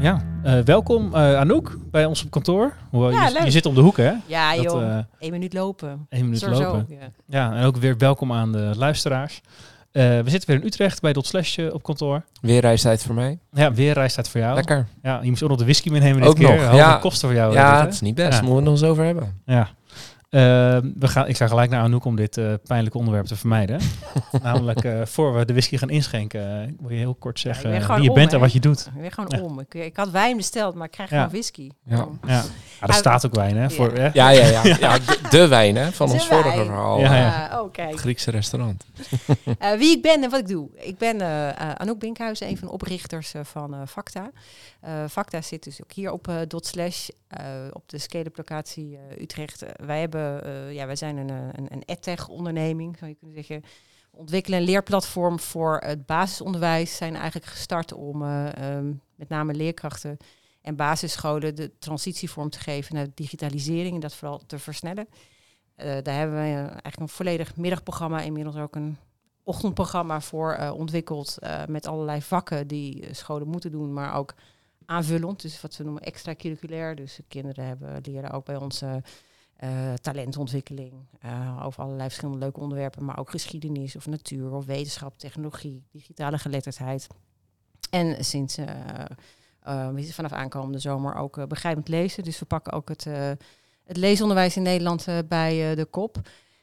Ja, eh, welkom eh, Anouk bij ons op kantoor. Hoewel, Ja, je, leuk. je zit om de hoek hè? Ja, Dat, joh. eh, Eén minuut lopen. Eén minuut lopen. Ja. Ja, en ook weer welkom aan de luisteraars. Eh, we zitten weer in Utrecht bij Dot Slash op kantoor. Weer reistijd voor mij. Ja, weer reistijd voor jou. Lekker. Ja, je moest ook nog de whisky meenemen dit Ook keer. nog, ja. kosten voor jou. ja, het is niet best. Ja. Moeten we het nog eens over hebben. Ja. Eh, we gaan, ik ga gelijk naar Anouk om dit eh, pijnlijke onderwerp te vermijden. Namelijk, eh, voor we de whisky gaan inschenken, eh, wil je heel kort zeggen wie je om, bent en wat je doet. Ik ben gewoon Ja. om. Ik, ik had wijn besteld, maar ik krijg Ja. gewoon whisky. Ja. Ja, ja er staat ook wijn, hè? Voor, hè? Ja, ja, ja. ja de, de wijn hè, van De ons vorige verhaal. Ja, ja. Oh, kijk. Het Griekse restaurant. Eh, wie ik ben en wat ik doe. Ik ben Anouk Binkhuizen, een van de oprichters eh, van eh Facta. Eh, Facta zit dus ook hier op dot slash, op de scale-up locatie eh, Utrecht. Eh, wij, hebben, eh, ja, wij zijn een, eh, een, een edtech onderneming, zou je kunnen zeggen. Ontwikkelen een leerplatform voor het basisonderwijs. Zijn eigenlijk gestart om eh, ehm, met name leerkrachten en basisscholen de transitie vorm te geven naar digitalisering en dat vooral te versnellen. Eh, daar hebben we eh, eigenlijk een volledig middagprogramma, inmiddels ook een ochtendprogramma voor eh, ontwikkeld. eh, met allerlei vakken die eh, scholen moeten doen, maar ook aanvullend. Dus wat we noemen extracurriculair. Dus de kinderen hebben, leren ook bij ons eh, talentontwikkeling. eh, over allerlei verschillende leuke onderwerpen, maar ook geschiedenis of natuur of wetenschap, technologie, digitale geletterdheid. En sinds we vanaf aankomende zomer ook begrijpend lezen. Dus we pakken ook het, het leesonderwijs in Nederland bij de kop.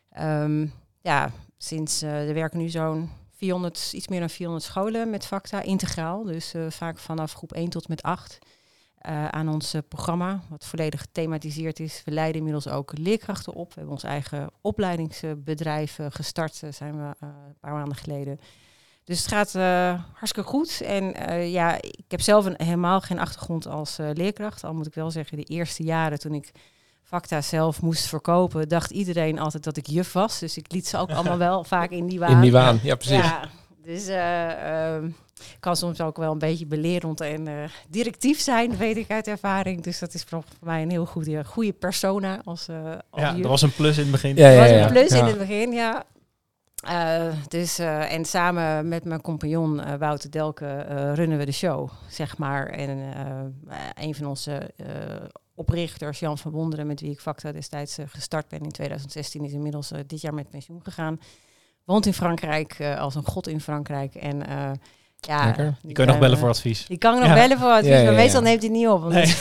Ehm, ja, sinds er werken nu zo'n 400, iets meer dan 400 scholen met Facta integraal. Dus eh, vaak vanaf groep 1 tot met 8 eh, aan ons eh, programma, wat volledig gethematiseerd is. We leiden inmiddels ook leerkrachten op. We hebben ons eigen opleidingsbedrijf gestart, zijn we een paar maanden geleden. Dus het gaat hartstikke goed. En ja, ik heb zelf helemaal geen achtergrond als leerkracht. Al moet ik wel zeggen, de eerste jaren toen ik Facta zelf moest verkopen, dacht iedereen altijd dat ik juf was. Dus ik liet ze ook allemaal wel vaak in die waan. In die waan, ja precies. Ja, dus eh, ehm, ik kan soms ook wel een beetje belerend en eh, directief zijn, weet ik uit ervaring. Dus dat is voor mij een heel goede, goede persona als, eh als Ja, juf. dat was een plus in het begin. Ja, ja, was ja. een plus ja. in het begin, ja. Eh, dus, eh, en samen met mijn compagnon Wouter Delke eh, runnen we de show, zeg maar. En een van onze eh, oprichters, Jan van Wonderen, met wie ik Facta destijds eh, gestart ben in 2016, is inmiddels eh, dit jaar met pensioen gegaan. Woont in Frankrijk, eh, als een god in Frankrijk. En eh, ja, Lekker. Die kun je nog bellen voor advies. Die kan ik nog Ja. bellen voor advies, Ja, ja, maar ja. meestal neemt hij niet op. Nee.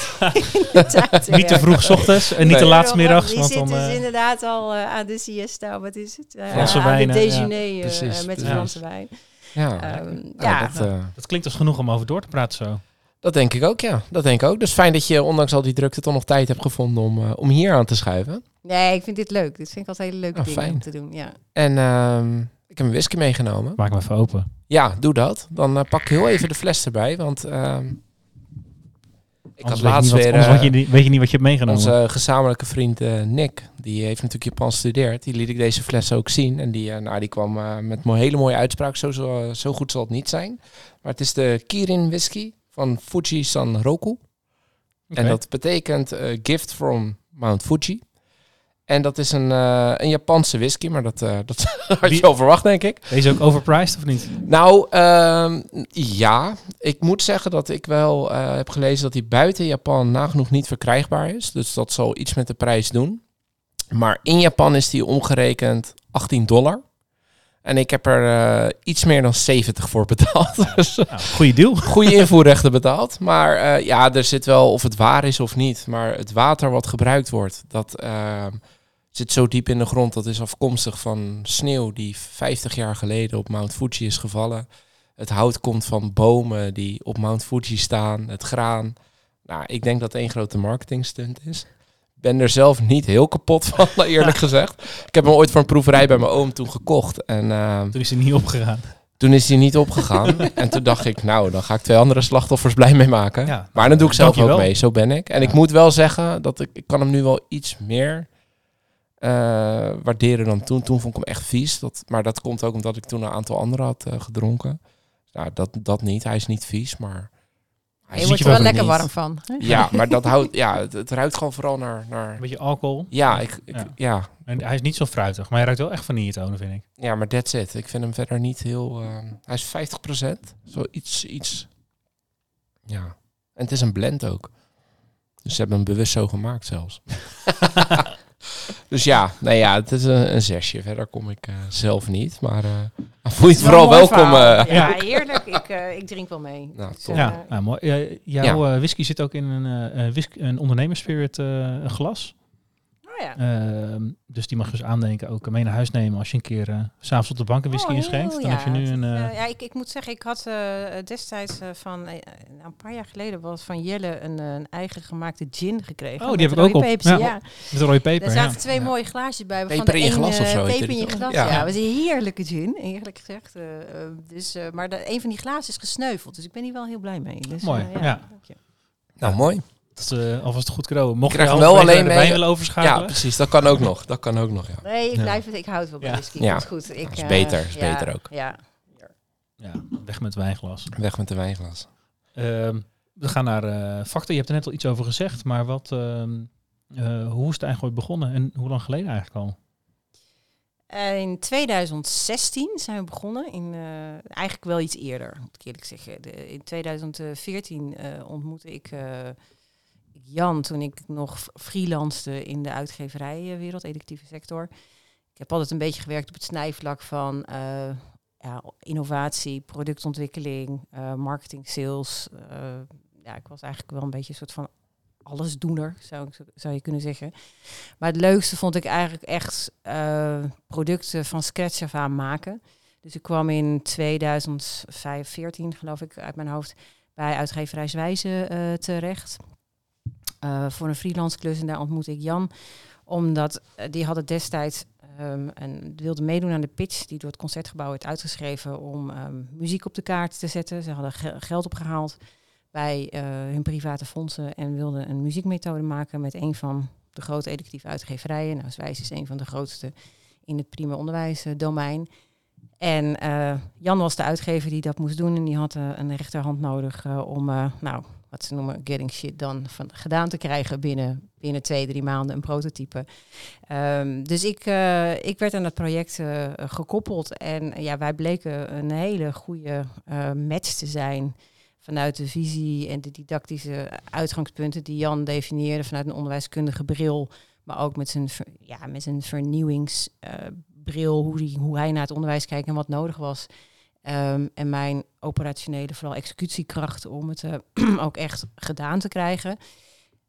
Niet te vroeg 's ochtends en niet Nee. te laat 's middags. Die Want zit dan, dus inderdaad al aan de siesta, wat is het? Eh, Franse aan wijnen, de ja. déjeuner eh, Precies, met de. Franse wijn. Ja, Ehm, lekker. ja, Ja, dat, dat klinkt als genoeg om over door te praten zo. Dat denk ik ook, ja. Dat denk ik ook. Dus fijn dat je ondanks al die drukte toch nog tijd hebt gevonden om, eh, om hier aan te schuiven. nee, ik vind dit leuk. Dit vind ik altijd hele leuke Ah, dingen fijn. om te doen. Ja. En ehm, ik heb een whisky meegenomen. Maak hem even open. Ja, doe dat. Dan eh, pak ik heel even de fles erbij, want ehm, ik had Anders weet laatst niet wat- weer anders eh, weet je, niet- weet je niet wat je hebt meegenomen. onze gezamenlijke vriend eh, Nick, die heeft natuurlijk Japan gestudeerd. Die liet ik deze fles ook zien en die, nou, die kwam eh, met een hele mooie uitspraak. Zo, zo, zo goed zal het niet zijn. Maar het is de Kirin whisky van Fuji San Roku. En dat betekent eh, gift from Mount Fuji. En dat is een, eh, een Japanse whisky, maar dat, eh, dat had je al verwacht, denk ik. Deze ook overpriced of niet? Nou, ehm, ja. Ik moet zeggen dat ik wel heb gelezen dat die buiten Japan nagenoeg niet verkrijgbaar is. Dus dat zal iets met de prijs doen. Maar in Japan is die omgerekend 18 dollar. En ik heb er eh, iets meer dan 70 voor betaald. Dus Nou, goede deal. goede invoerrechten betaald. Maar eh, ja, er zit wel of het waar is of niet. Maar het water wat gebruikt wordt, dat eh, zit zo diep in de grond. Dat is afkomstig van sneeuw die 50 jaar geleden op Mount Fuji is gevallen. Het hout komt van bomen die op Mount Fuji staan. Het graan. Nou, ik denk dat het één grote marketingstunt is. Ben er zelf niet heel kapot van, eerlijk gezegd. Ik heb hem ooit voor een proeverij bij mijn oom toen gekocht. En eh, Toen is hij niet opgegaan. Toen is hij niet opgegaan. en toen dacht ik, nou, dan ga ik twee andere slachtoffers blij mee maken. Ja. Maar dan doe ik zelf ook mee, zo ben ik. En ik moet wel zeggen dat ik, ik kan hem nu wel iets meer eh, waarderen dan toen. Toen vond ik hem echt vies. Dat, maar dat komt ook omdat ik toen een aantal anderen had eh, gedronken. Nou, dat, dat niet. Hij is niet vies, maar... Hij Je wordt er wel lekker niet. warm van. hè? Ja, maar dat houdt... Ja, het, het ruikt gewoon vooral naar... naar Een beetje alcohol. ja, ik, ik- Ja. ja. En hij is niet zo fruitig, maar hij ruikt wel echt vanilletonen, vind ik. Ja, maar that's it. Ik vind hem verder niet heel... eh, hij is 50%. Zo iets, iets... Ja. En het is een blend ook. Dus ze hebben hem bewust zo gemaakt zelfs. dus ja, nee ja, het is een, een zesje. Verder kom ik eh, zelf niet. Maar eh voel je het vooral welkom. eh. ja, heerlijk. Ik, eh, ik drink wel mee. Nou, Dus, Ja, ja mooi. Jouw eh, whisky zit ook in een, eh, eh, whisk- een ondernemerspirit glas. Oh ja. Ehm, dus die mag dus aandenken ook mee naar huis nemen als je een keer eh, s s'avonds op de bank een whisky Oh, inschenkt. Dan ja. heb je nu een... eh, eh, ja, ik, ik moet zeggen, ik had eh, destijds eh, van eh, een paar jaar geleden was van Jelle een, eh, een eigen gemaakte gin gekregen. Oh, die met heb ik ook rode op. Ja. Ja. met een rode peper. Daar ja. zaten twee Ja. mooie glaasjes bij. Peper de in je een, glas of eh, zo Peper in die je toch? glas, Ja. ja. Het was een heerlijke gin, eerlijk gezegd. eh, eh, dus, eh, maar de, een van die glazen is gesneuveld, dus ik ben hier wel heel blij mee. Dus, Mooi, eh, ja. dank je. Nou, mooi. Dat eh, alvast goed kroon. Mocht je krijg wel alleen mee- willen Ja, overschakelen. precies. Dat kan ook nog. Dat kan ook nog, ja. Nee, ik, Ja. blijf het, ik houd wel bij Ja. whisky. Ja. Dat is goed. Ik, is eh, beter, is ja, beter ook. Ja. Ja, weg met wijnglas. Weg met de wijnglas. Ehm, we gaan naar eh factor. Je hebt er net al iets over gezegd, maar wat, ehm, eh, hoe is het eigenlijk ooit begonnen en hoe lang geleden eigenlijk al? In 2016 zijn we begonnen. In, eh, eigenlijk wel iets eerder, moet ik eerlijk zeggen. De, in 2014 eh, ontmoette ik eh, Jan toen ik nog freelancede in de uitgeverijwereld, educatieve sector. Ik heb altijd een beetje gewerkt op het snijvlak van eh, ja, innovatie, productontwikkeling, eh, marketing, sales. Eh, ja, ik was eigenlijk wel een beetje een soort van allesdoener, zou, ik, zou je kunnen zeggen. Maar het leukste vond ik eigenlijk echt producten van scratch af aan maken. Dus ik kwam in 2014, geloof ik, uit mijn hoofd, bij uitgeverij Zwijze eh, terecht. Eh, voor een freelance klus en daar ontmoette ik Jan. Omdat eh, die hadden destijds ehm, en wilde meedoen aan de pitch die door het Concertgebouw werd uitgeschreven om ehm, muziek op de kaart te zetten. Ze hadden ge- geld opgehaald bij eh, hun private fondsen en wilden een muziekmethode maken met een van de grote educatieve uitgeverijen. Nou, Zwijs is een van de grootste in het primair onderwijsdomein. En Jan was de uitgever die dat moest doen en die had een rechterhand nodig om, nou, wat ze noemen getting shit dan van, gedaan te krijgen binnen, binnen twee, drie maanden een prototype. Ehm, dus ik, eh, ik werd aan dat project eh, gekoppeld en eh, ja, wij bleken een hele goede match te zijn vanuit de visie en de didactische uitgangspunten die Jan definieerde vanuit een onderwijskundige bril, maar ook met zijn, ja, met zijn vernieuwingsbril, hoe, hoe hij naar het onderwijs kijkt en wat nodig was. Ehm, en mijn operationele, vooral executiekracht om het eh, ook echt gedaan te krijgen.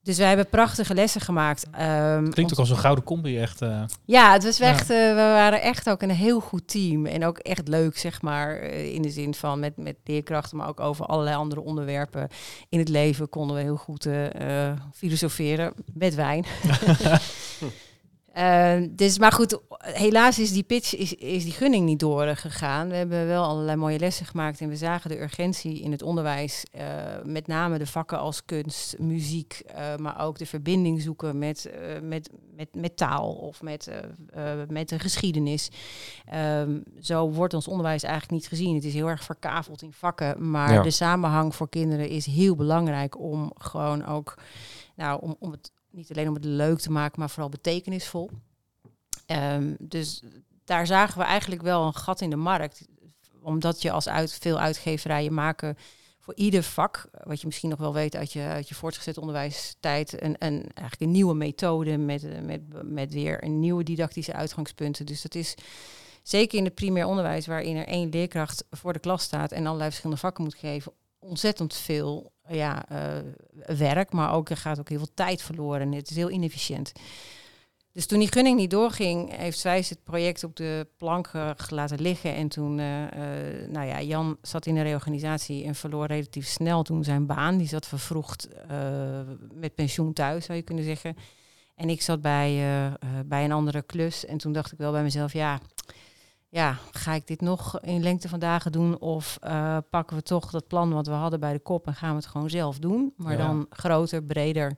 Dus wij hebben prachtige lessen gemaakt. Ehm, Klinkt ook als een gouden combi echt. eh. ja, het was Ja. echt, eh, we waren echt ook een heel goed team. En ook echt leuk, zeg maar, in de zin van met, met leerkrachten, maar ook over allerlei andere onderwerpen in het leven konden we heel goed filosoferen met wijn. Eh, dus, maar goed, helaas is die pitch, is, is die gunning niet doorgegaan. We hebben wel allerlei mooie lessen gemaakt en we zagen de urgentie in het onderwijs. eh, met name de vakken als kunst, muziek, eh, maar ook de verbinding zoeken met, eh, met, met, met taal of met, met de geschiedenis. Ehm, zo wordt ons onderwijs eigenlijk niet gezien. Het is heel erg verkaveld in vakken, maar Ja. de samenhang voor kinderen is heel belangrijk om gewoon ook, nou, om, om het niet alleen om het leuk te maken, maar vooral betekenisvol. Ehm, dus daar zagen we eigenlijk wel een gat in de markt. Omdat je als uit, veel uitgeverijen maken voor ieder vak, wat je misschien nog wel weet uit je, uit je voortgezet onderwijstijd, een, een, eigenlijk een nieuwe methode met, met, met weer een nieuwe didactische uitgangspunten. Dus dat is zeker in het primair onderwijs, waarin er één leerkracht voor de klas staat en allerlei verschillende vakken moet geven, ontzettend veel ja, eh, werk, maar ook er gaat ook heel veel tijd verloren en het is heel inefficiënt. Dus toen die gunning niet doorging, heeft Zwijs het project op de plank eh, laten liggen. En toen, eh, nou ja, Jan zat in de reorganisatie en verloor relatief snel toen zijn baan. Die zat vervroegd met pensioen thuis, zou je kunnen zeggen. En ik zat bij, bij een andere klus. En toen dacht ik wel bij mezelf, ja, ja, ga ik dit nog in lengte van dagen doen? Of eh, pakken we toch dat plan wat we hadden bij de kop en gaan we het gewoon zelf doen? Maar Ja. dan groter, breder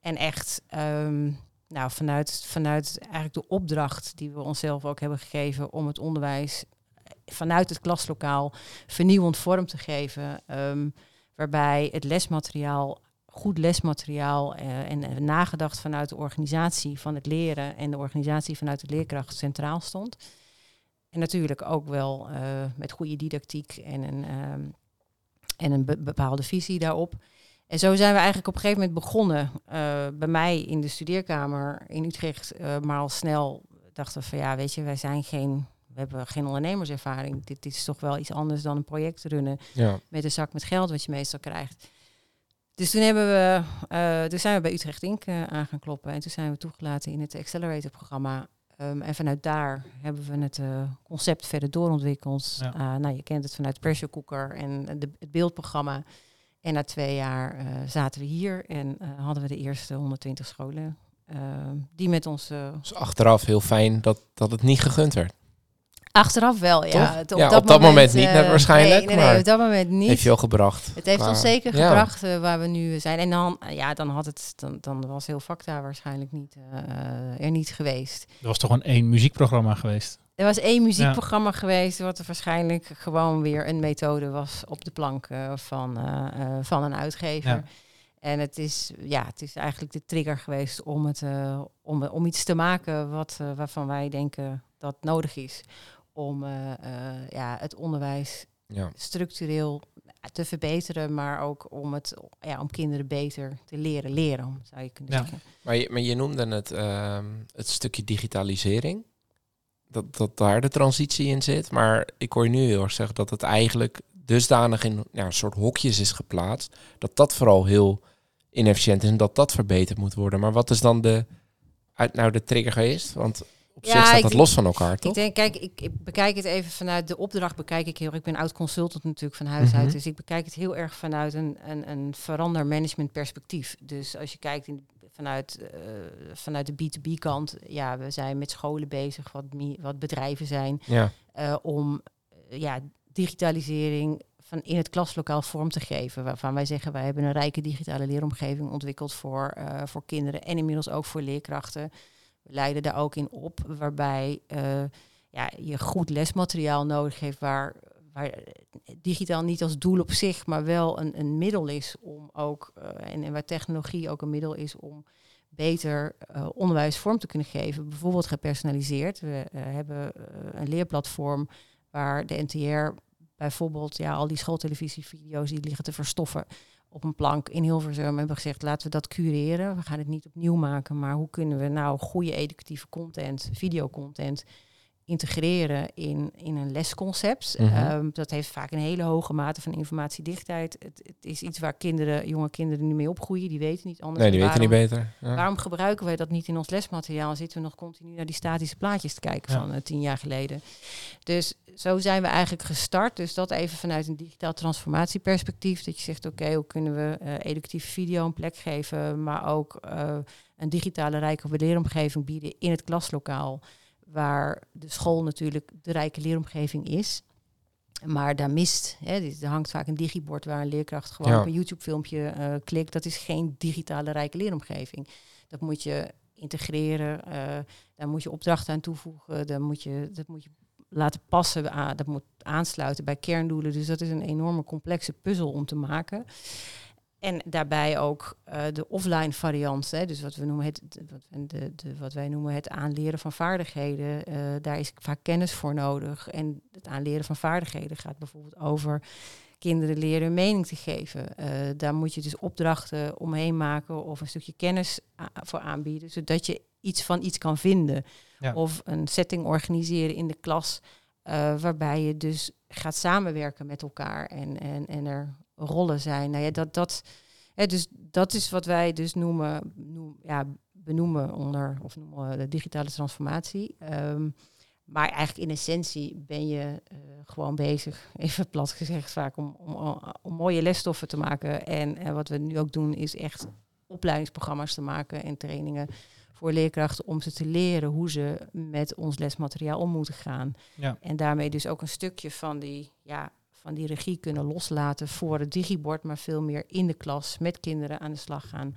en echt ehm, nou, vanuit, vanuit eigenlijk de opdracht die we onszelf ook hebben gegeven om het onderwijs vanuit het klaslokaal vernieuwend vorm te geven. ehm, waarbij het lesmateriaal, goed lesmateriaal eh, en, en nagedacht vanuit de organisatie van het leren en de organisatie vanuit de leerkracht centraal stond. En natuurlijk ook wel eh, met goede didactiek en een, ehm, en een be- bepaalde visie daarop. En zo zijn we eigenlijk op een gegeven moment begonnen eh, bij mij in de studeerkamer in Utrecht. eh, maar al snel dachten we van ja, weet je, wij zijn geen, we hebben geen ondernemerservaring. Dit, dit is toch wel iets anders dan een project runnen Ja. met een zak met geld wat je meestal krijgt. Dus toen, hebben we, toen zijn we bij Utrecht Inc. aan gaan kloppen. En toen zijn we toegelaten in het Accelerator-programma. Ehm, en vanuit daar hebben we het eh, concept verder doorontwikkeld. Ja. Eh, nou, je kent het vanuit pressure cooker en de, het beeldprogramma. En na twee jaar eh, zaten we hier en eh, hadden we de eerste 120 scholen. eh, die met ons eh, Dus achteraf heel fijn dat, dat het niet gegund werd. Achteraf wel, ja. Op dat moment niet, eh, net waarschijnlijk, Nee, nee, nee, maar op dat moment niet. Heeft je al gebracht. Het heeft ons zeker Ja. gebracht eh, waar we nu zijn. En dan, eh, ja, dan, had het, dan, dan was heel Facta waarschijnlijk niet, eh, er niet geweest. Er was toch gewoon één muziekprogramma geweest. Er was één muziekprogramma geweest, wat er waarschijnlijk gewoon weer een methode was op de plank eh, van, eh, eh, van een uitgever. Ja. En het is, ja, het is eigenlijk de trigger geweest om, het, eh, om, om iets te maken wat, eh, waarvan wij denken dat nodig is. Om eh, eh, ja, het onderwijs Ja. structureel te verbeteren, maar ook om, het, ja, om kinderen beter te leren leren, zou je kunnen Ja. zeggen. Maar je, maar je noemde het, ehm, het stukje digitalisering. Dat, dat daar de transitie in zit. Maar ik hoor je nu heel erg zeggen dat het eigenlijk dusdanig in ja, een soort hokjes is geplaatst. Dat dat vooral heel inefficiënt is en dat dat verbeterd moet worden. Maar wat is dan de, uit, nou de trigger geweest? Want op Ja, zich staat dat los van elkaar, toch? Ik denk, kijk, ik, ik bekijk het even vanuit de opdracht. Bekijk ik heel. Ik ben oud consultant natuurlijk van huis Mhm. uit, dus ik bekijk het heel erg vanuit een, een, een verander management perspectief. Dus als je kijkt in, vanuit, eh, vanuit de B2B kant, ja, we zijn met scholen bezig, wat, wat bedrijven zijn, Ja, eh, om eh, ja, digitalisering van in het klaslokaal vorm te geven. Waarvan wij zeggen, wij hebben een rijke digitale leeromgeving ontwikkeld voor, voor kinderen en inmiddels ook voor leerkrachten. Leiden daar ook in op, waarbij eh, ja, je goed lesmateriaal nodig heeft waar, waar digitaal niet als doel op zich, maar wel een, een middel is om ook, eh, en, en waar technologie ook een middel is om beter eh, onderwijs vorm te kunnen geven. Bijvoorbeeld gepersonaliseerd. We eh, hebben eh, een leerplatform waar de NTR bijvoorbeeld ja, al die schooltelevisievideo's die liggen te verstoffen op een plank in Hilversum hebben gezegd laten we dat cureren. We gaan het niet opnieuw maken, maar hoe kunnen we nou goede educatieve content, videocontent integreren in, in een lesconcept. Mhm. Ehm, dat heeft vaak een hele hoge mate van informatiedichtheid. Het, het is iets waar kinderen, jonge kinderen nu mee opgroeien. Die weten niet anders. nee, die En weten niet beter. Ja. Waarom gebruiken wij dat niet in ons lesmateriaal? Zitten we nog continu naar die statische plaatjes te kijken Ja. van eh, tien jaar geleden? Dus zo zijn we eigenlijk gestart. Dus dat even vanuit een digitaal transformatieperspectief. Dat je zegt, oké, hoe kunnen we eh, educatieve video een plek geven, maar ook eh, een digitale rijke leeromgeving bieden in het klaslokaal, waar de school natuurlijk de rijke leeromgeving is. Maar daar mist, hè, er hangt vaak een digibord waar een leerkracht gewoon Ja. op een YouTube-filmpje eh, klikt. Dat is geen digitale rijke leeromgeving. Dat moet je integreren, eh, daar moet je opdrachten aan toevoegen, daar moet je, dat moet je laten passen, aan, dat moet aansluiten bij kerndoelen. Dus dat is een enorme complexe puzzel om te maken. En daarbij ook eh, de offline variant, hè, dus wat we noemen het, wat, de, de, wat wij noemen het aanleren van vaardigheden. eh, daar is vaak kennis voor nodig. En het aanleren van vaardigheden gaat bijvoorbeeld over kinderen leren hun mening te geven. Eh, daar moet je dus opdrachten omheen maken of een stukje kennis voor aanbieden, zodat je iets van iets kan vinden. Ja. Of een setting organiseren in de klas, waarbij je dus gaat samenwerken met elkaar en, en, en er rollen zijn. Nou ja, dat, dat, hè, dus dat is wat wij dus noemen, noem, ja, benoemen onder, of noemen we de digitale transformatie. Ehm, maar eigenlijk in essentie ben je eh, gewoon bezig, even plat gezegd vaak, om, om, om mooie lesstoffen te maken. En, en wat we nu ook doen is echt opleidingsprogramma's te maken en trainingen voor leerkrachten om ze te leren hoe ze met ons lesmateriaal om moeten gaan. Ja. En daarmee dus ook een stukje van die, ja, van die regie kunnen loslaten voor het digibord, maar veel meer in de klas met kinderen aan de slag gaan.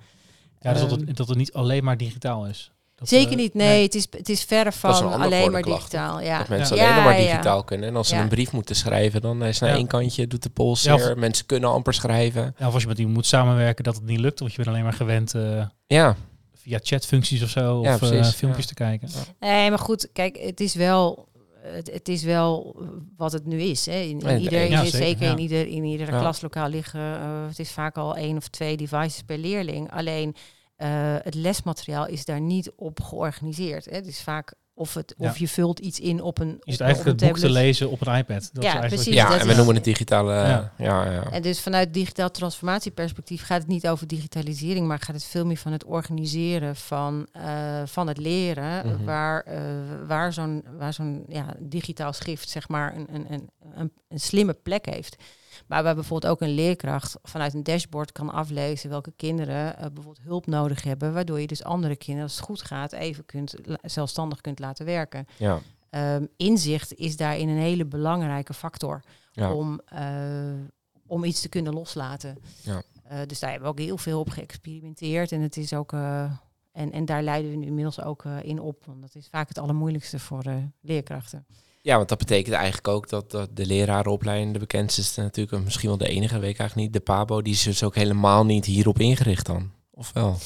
Ja, dus dat, Ehm, het, dat het niet alleen maar digitaal is. Dat, Zeker eh, niet, nee, Het, is, het is verre is van alleen maar klacht, digitaal. Ja. Dat mensen Ja. alleen maar ja. digitaal kunnen. En als ze Ja. een brief moeten schrijven, dan is naar Ja. één kantje, doet de pols zeer. Mensen kunnen amper schrijven. Ja, of als je met iemand moet samenwerken, dat het niet lukt. Want je bent alleen maar gewend eh, Ja, via chatfuncties of zo. Ja, of eh, filmpjes ja. te kijken. Nee, maar goed, kijk, het is wel, het, het is wel wat het nu is. Hè. In, in ieder, ja, zeker, zeker ja. in ieder, in ieder Ja. klaslokaal liggen. eh, het is vaak al één of twee devices per leerling. Alleen eh, het lesmateriaal is daar niet op georganiseerd. Hè. Het is vaak of, het, Ja. of je vult iets in op een. Eigenlijk op het een boek te lezen op een iPad. Dat Ja, is eigenlijk precies, ja en we is- noemen het digitale... Ja. Ja, ja, En dus vanuit digitaal transformatieperspectief gaat het niet over digitalisering, maar gaat het veel meer van het organiseren van, eh, van het leren, Mhm. waar, eh, waar zo'n waar zo'n ja, digitaal schrift zeg maar een, een, een, een, een slimme plek heeft. Maar waar bijvoorbeeld ook een leerkracht vanuit een dashboard kan aflezen welke kinderen eh, bijvoorbeeld hulp nodig hebben, waardoor je dus andere kinderen, als het goed gaat, even kunt, zelfstandig kunt laten werken. ja. Ehm, inzicht is daarin een hele belangrijke factor Ja. om, eh, om iets te kunnen loslaten. Ja. Eh, dus daar hebben we ook heel veel op geëxperimenteerd. En het is ook. en, en daar leiden we nu inmiddels ook in op. Want dat is vaak het allermoeilijkste voor leerkrachten. Ja, want dat betekent eigenlijk ook dat, dat de lerarenopleiding, de bekendste is natuurlijk en misschien wel de enige, weet ik eigenlijk niet, de PABO, die is dus ook helemaal niet hierop ingericht dan. Of wel?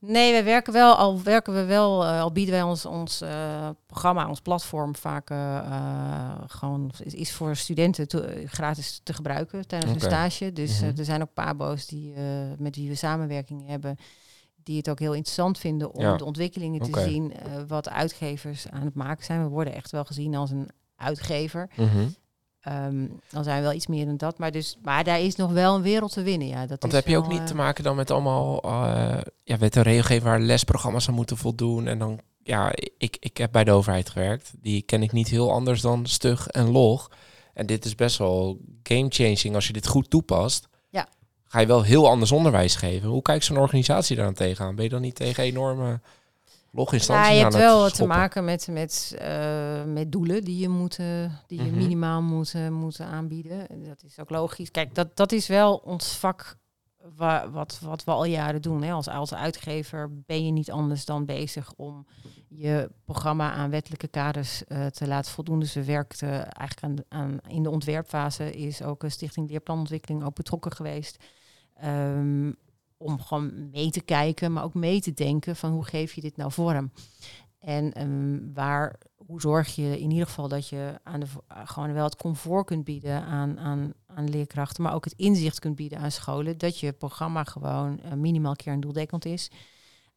Nee, we werken wel, al werken we wel, eh, al bieden wij ons, ons eh, programma, ons platform vaak eh, gewoon is, voor studenten te- gratis te gebruiken tijdens een stage. Dus Mhm. er zijn ook pabo's die, met wie we samenwerking hebben, die het ook heel interessant vinden om Ja. de ontwikkelingen te zien eh, wat uitgevers aan het maken zijn. We worden echt wel gezien als een uitgever. Mhm. Ehm, dan zijn we wel iets meer dan dat. Maar, dus, maar daar is nog wel een wereld te winnen. Ja, dat Want is heb je ook niet eh, te maken dan met allemaal, eh ja, wet en regelgeving waar lesprogramma's aan moeten voldoen en dan, ja, ik, ik heb bij de overheid gewerkt, die ken ik niet heel anders dan stug en log. En dit is best wel game-changing als je dit goed toepast. Ga je wel heel anders onderwijs geven. Hoe kijkt zo'n organisatie daar dan tegenaan? Ben je dan niet tegen enorme loginstanties Ja, je aan hebt wel wat te maken met, met, eh, met doelen die je, moet, die je Mhm. minimaal moet, eh, moet aanbieden. Dat is ook logisch. Kijk, dat, dat is wel ons vak wa- wat, wat we al jaren doen. Hè. Als, als uitgever ben je niet anders dan bezig om je programma aan wettelijke kaders eh, te laten voldoen. Dus we werkten eigenlijk aan, aan, in de ontwerpfase is ook een Stichting Leerplanontwikkeling ook betrokken geweest. Ehm, om gewoon mee te kijken, maar ook mee te denken van hoe geef je dit nou vorm? En ehm, waar, hoe zorg je in ieder geval dat je aan de, eh, gewoon wel het comfort kunt bieden aan, aan, aan leerkrachten, maar ook het inzicht kunt bieden aan scholen, dat je programma gewoon eh, minimaal keer een doeldekkend is.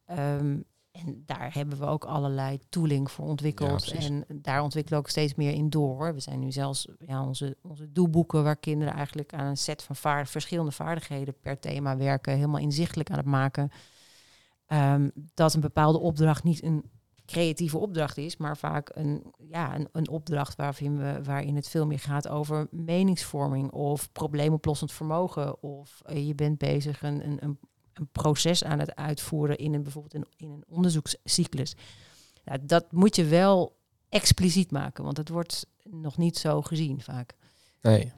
Ehm, en daar hebben we ook allerlei tooling voor ontwikkeld. en daar ontwikkelen we ook steeds meer in door. We zijn nu zelfs ja, onze, onze doelboeken waar kinderen eigenlijk aan een set van vaar- verschillende vaardigheden per thema werken, helemaal inzichtelijk aan het maken. Ehm, dat een bepaalde opdracht niet een creatieve opdracht is, maar vaak een, ja, een, een opdracht waarin, we, waarin het veel meer gaat over meningsvorming of probleemoplossend vermogen. Of eh, je bent bezig een, een, een, een proces aan het uitvoeren in een bijvoorbeeld in, in een onderzoekscyclus. Nou, dat moet je wel expliciet maken, want het wordt nog niet zo gezien vaak. Nee.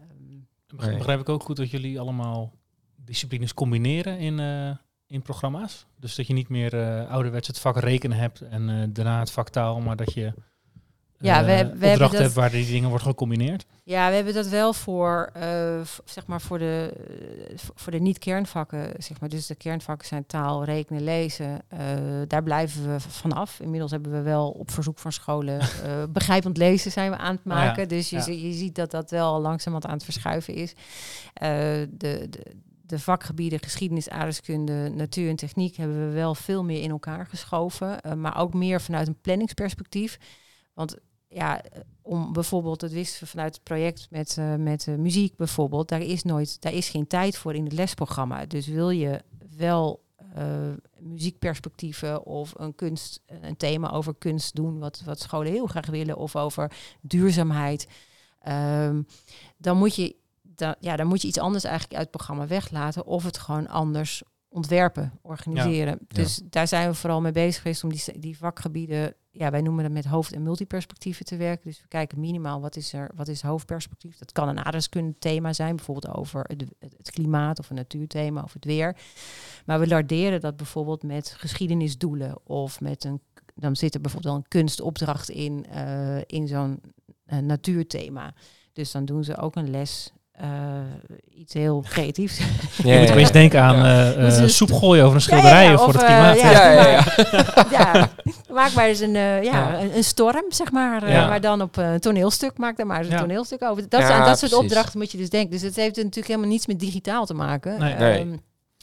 Ehm, begrijp ik ook goed dat jullie allemaal disciplines combineren in, eh, in programma's? Dus dat je niet meer eh ouderwets het vak rekenen hebt en eh, daarna het vak taal, maar dat je Ja, eh, we heb- we opdrachten dat- hebt waar die dingen worden gecombineerd. Ja, we hebben dat wel voor, eh, zeg maar voor de, eh, voor de niet-kernvakken. Zeg maar. Dus de kernvakken zijn taal, rekenen, lezen. Eh, daar blijven we vanaf. Inmiddels hebben we wel op verzoek van scholen eh, begrijpend lezen zijn we aan het ja, maken. Dus je, ja. je ziet dat dat wel langzamerhand aan het verschuiven is. Eh, de, de, de vakgebieden geschiedenis, aardrijkskunde, natuur en techniek hebben we wel veel meer in elkaar geschoven. eh, maar ook meer vanuit een planningsperspectief. Want ja, eh, om bijvoorbeeld, dat wisten we vanuit het project met, eh, met muziek bijvoorbeeld, daar is nooit, daar is geen tijd voor in het lesprogramma. Dus wil je wel muziekperspectieven of een kunst, een thema over kunst doen, wat, wat scholen heel graag willen, of over duurzaamheid, ehm, dan moet je dan, ja, dan moet je iets anders eigenlijk uit het programma weglaten of het gewoon anders ontwerpen, organiseren. Dus daar zijn we vooral mee bezig geweest om die, die vakgebieden, ja, wij noemen dat met hoofd- en multiperspectieven te werken. Dus we kijken minimaal wat is er, wat is hoofdperspectief. Dat kan een aardrijkskunde thema zijn, bijvoorbeeld over het, het, klimaat of een natuurthema of het weer. Maar we larderen dat bijvoorbeeld met geschiedenisdoelen of met een, dan zit er bijvoorbeeld wel een kunstopdracht in, uh, in zo'n uh, natuurthema. Dus dan doen ze ook een les uh, iets heel creatiefs. Ja, je moet opeens denken aan uh, uh, soep gooien over een schilderij ja, voor het klimaat. ja, ja, ja, ja. maak maar eens een, ja, een, een, storm, zeg maar. maar dan op een toneelstuk, maak daar maar eens een toneelstuk over. Dat, dat soort opdrachten moet je dus denken. Dus het heeft natuurlijk helemaal niets met digitaal te maken. Nee. nee. Um,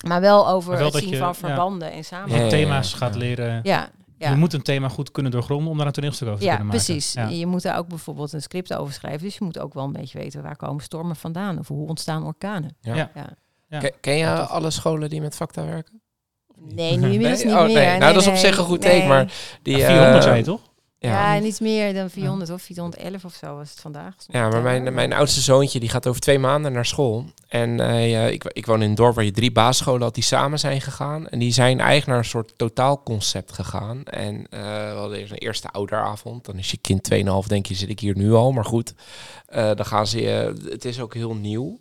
maar wel over maar wel het zien je, van verbanden en samen. Thema's gaat leren. Ja, je moet een thema goed kunnen doorgronden om daar een toneelstuk over te kunnen maken. Precies. Ja, precies. Je moet daar ook bijvoorbeeld een script over schrijven. Dus je moet ook wel een beetje weten waar komen stormen vandaan of hoe ontstaan orkanen. Ja. ja. Ken, je alle scholen die met Facta werken? Nee, nu inmiddels niet oh, meer. Nee. Nou, dat is op zich een goed teken, maar die... 400 uh, zei toch? Ja, niet meer dan 400 of 411 of zo was het vandaag. Ja, maar mijn, mijn oudste zoontje die gaat over twee maanden naar school. En uh, ik, ik woon in een dorp waar je drie basisscholen had die samen zijn gegaan. En die zijn eigenlijk naar een soort totaalconcept gegaan. En uh, we hadden eerst een eerste ouderavond. Dan is je kind 2,5, denk je, zit ik hier nu al. Maar goed, uh, dan gaan ze... het is ook heel nieuw.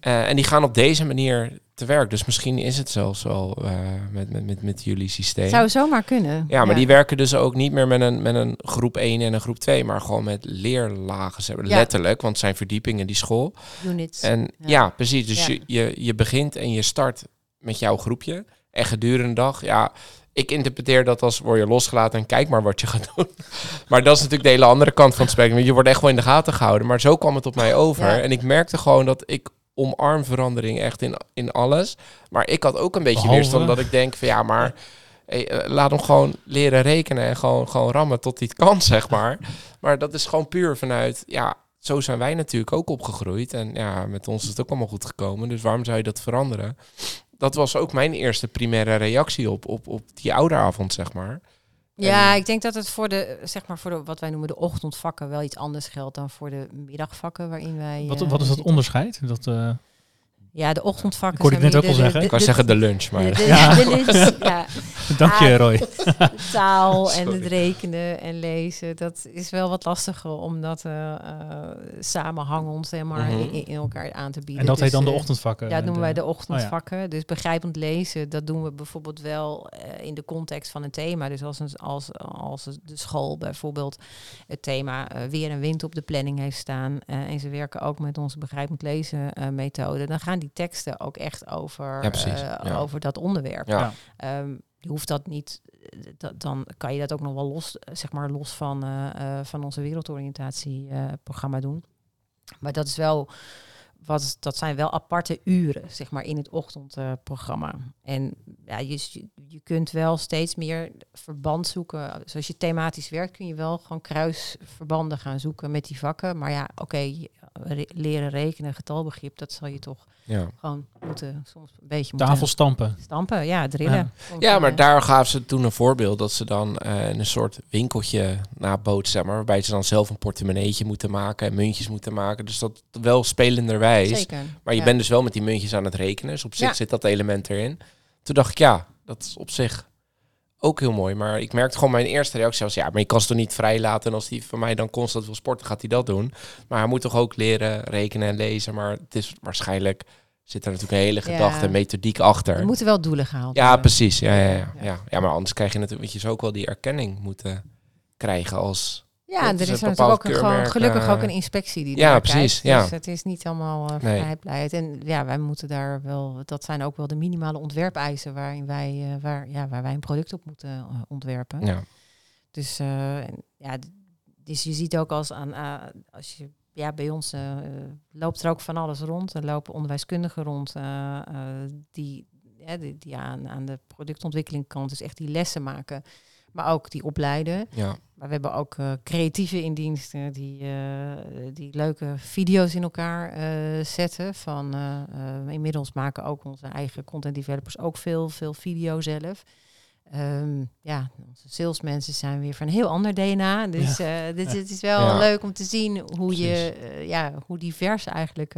en die gaan op deze manier te werk. Dus misschien is het zelfs wel uh, met, met, met, met jullie systeem. Zou zomaar kunnen. Ja, maar die werken dus ook niet meer met een, met een groep 1 en een groep 2, maar gewoon met leerlagen. Ja. Letterlijk, want het zijn verdiepingen die school. Units. En ja, ja precies. Dus Je, je, je begint en je start met jouw groepje. En gedurende de dag, ja, ik interpreteer dat als word je losgelaten en kijk maar wat je gaat doen. maar dat is natuurlijk de hele andere kant van het spectrum. Je wordt echt wel in de gaten gehouden. Maar zo kwam het op mij over. En ik merkte gewoon dat ik omarm verandering echt in, in alles. Maar ik had ook een beetje Behalve... weerstand dat ik denk van ja, maar hey, eh, laat hem gewoon leren rekenen en gewoon, gewoon rammen tot hij het kan, zeg maar. Maar dat is gewoon puur vanuit, ja, zo zijn wij natuurlijk ook opgegroeid. En ja, met ons is het ook allemaal goed gekomen. Dus waarom zou je dat veranderen? Dat was ook mijn eerste primaire reactie op, op, op die ouderavond, zeg maar. Ja, ik denk dat het voor de, zeg maar voor de, wat wij noemen de ochtendvakken wel iets anders geldt dan voor de middagvakken waarin wij. Wat, wat is dat onderscheid? Dat, uh... Ja, de ochtendvakken. Kon ik net ook al zeggen. ik kan zeggen de lunch, maar. De, ja. de lunch, ja. Dank je, Roy. taal en het rekenen en lezen, dat is wel wat lastiger om dat uh, uh, samenhangend zeg maar, mhm. in, in, elkaar aan te bieden. En dat heet dan de dus, ochtendvakken? Ja, dat noemen wij de ochtendvakken. Oh, ja. Dus begrijpend lezen, dat doen we bijvoorbeeld wel in de context van een thema. Dus als, een, als, als de school bijvoorbeeld het thema weer en wind op de planning heeft staan en ze werken ook met onze begrijpend lezen methode, dan gaan die teksten ook echt over, uh, over dat onderwerp. Ja. Um, je hoeft dat niet, eh, dan kan je dat ook nog wel los, eh, zeg maar, los van, uh, van onze wereldoriëntatieprogramma doen. Maar dat is wel wat, dat zijn wel aparte uren, zeg maar, in het ochtendprogramma. en ja, je, je kunt wel steeds meer verband zoeken. Zoals je thematisch werkt, kun je wel gewoon kruisverbanden gaan zoeken met die vakken. Maar ja, oké, leren rekenen, getalbegrip, dat zal je toch ja. gewoon moeten soms een beetje tafel stampen. Stampen, ja, drillen. Ja, maar daar gaven ze toen een voorbeeld dat ze dan uh, een soort winkeltje naboot, zeg maar, waarbij ze dan zelf een portemonneetje moeten maken en muntjes moeten maken. Dus dat wel spelenderwijs. Zeker. Maar je bent dus wel met die muntjes aan het rekenen. Dus op zich zit dat element erin. Toen dacht ik, ja, dat is op zich ook heel mooi. Maar ik merkte gewoon mijn eerste reactie was... ja, maar je kan ze toch niet vrij laten... en als hij van mij dan constant wil sporten, gaat hij dat doen. Maar hij moet toch ook leren rekenen en lezen. Maar het is waarschijnlijk... zit er natuurlijk een hele gedachte, ja. methodiek achter. Er moeten wel doelen gehaald Ja, precies. Ja, ja, ja, ja. ja, maar anders krijg je natuurlijk... je ook wel die erkenning moeten krijgen als ja, er is natuurlijk ook een, gewoon, gelukkig ook een inspectie die ja, precies, kijkt. Dus het is niet allemaal uh, vrijheid. En ja, wij moeten daar wel, dat zijn ook wel de minimale ontwerpeisen waarin wij, uh, waar, ja, waar wij een product op moeten uh, ontwerpen. Ja. Dus ja, dus je ziet ook als aan, als je ja, bij ons loopt er ook van alles rond. Er lopen onderwijskundigen rond die, ja, die, die aan, aan de productontwikkeling kant dus echt die lessen maken maar ook die opleiden. Ja. Maar we hebben ook uh, creatieve indiensten die, uh, die leuke video's in elkaar uh, zetten. Van, inmiddels maken ook onze eigen content developers ook veel, veel video zelf. Um, ja, onze salesmensen zijn weer van een heel ander DNA. Dus ja. dit, dit, is wel leuk om te zien hoe, je, ja, hoe divers eigenlijk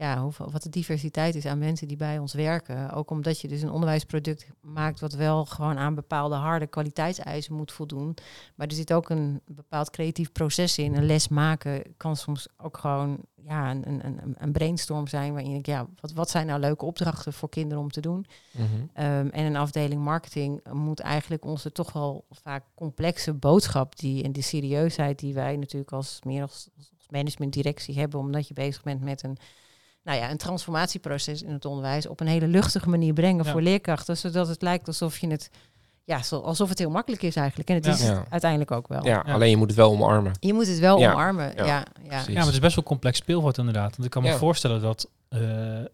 ja, hoeveel, wat de diversiteit is aan mensen die bij ons werken. Ook omdat je dus een onderwijsproduct maakt wat wel gewoon aan bepaalde harde kwaliteitseisen moet voldoen. Maar er zit ook een bepaald creatief proces in. Een les maken kan soms ook gewoon ja, een, een, een, een brainstorm zijn waarin ik, ja, wat, wat zijn nou leuke opdrachten voor kinderen om te doen? Mhm. Um, en een afdeling marketing moet eigenlijk onze toch wel vaak complexe boodschap die en de serieusheid die wij natuurlijk als meer als, als managementdirectie hebben, omdat je bezig bent met een nou ja, een transformatieproces in het onderwijs op een hele luchtige manier brengen Ja. voor leerkrachten, zodat het lijkt alsof je het, ja, zo, alsof het heel makkelijk is eigenlijk. En het Ja. is het uiteindelijk ook wel. Ja, Ja. alleen je moet het wel omarmen. Je moet het wel Ja. omarmen. Ja. Ja, ja. Precies. Ja, maar het is best wel complex speelveld inderdaad. Want ik kan me Ja. voorstellen dat eh,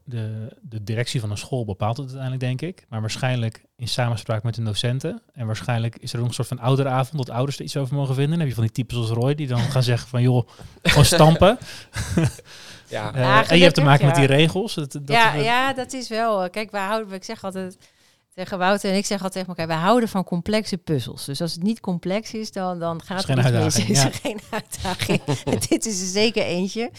de, de directie van een school bepaalt het uiteindelijk, denk ik. Maar waarschijnlijk in samenspraak met de docenten. En waarschijnlijk is er ook een soort van ouderavond dat ouders er iets over mogen vinden. Dan heb je van die types als Roy die dan gaan zeggen van joh, gewoon stampen. Ja, Eh, en je hebt te maken met die regels. Dat, dat, ja, dat- ja, dat is wel. eh, Kijk, wij houden, ik zeg altijd tegen Wouter en ik zeg altijd tegen elkaar, wij houden van complexe puzzels. Dus als het niet complex is, dan, dan gaat het geen niet mis. uitdaging, Is er geen uitdaging. Dit is er zeker eentje.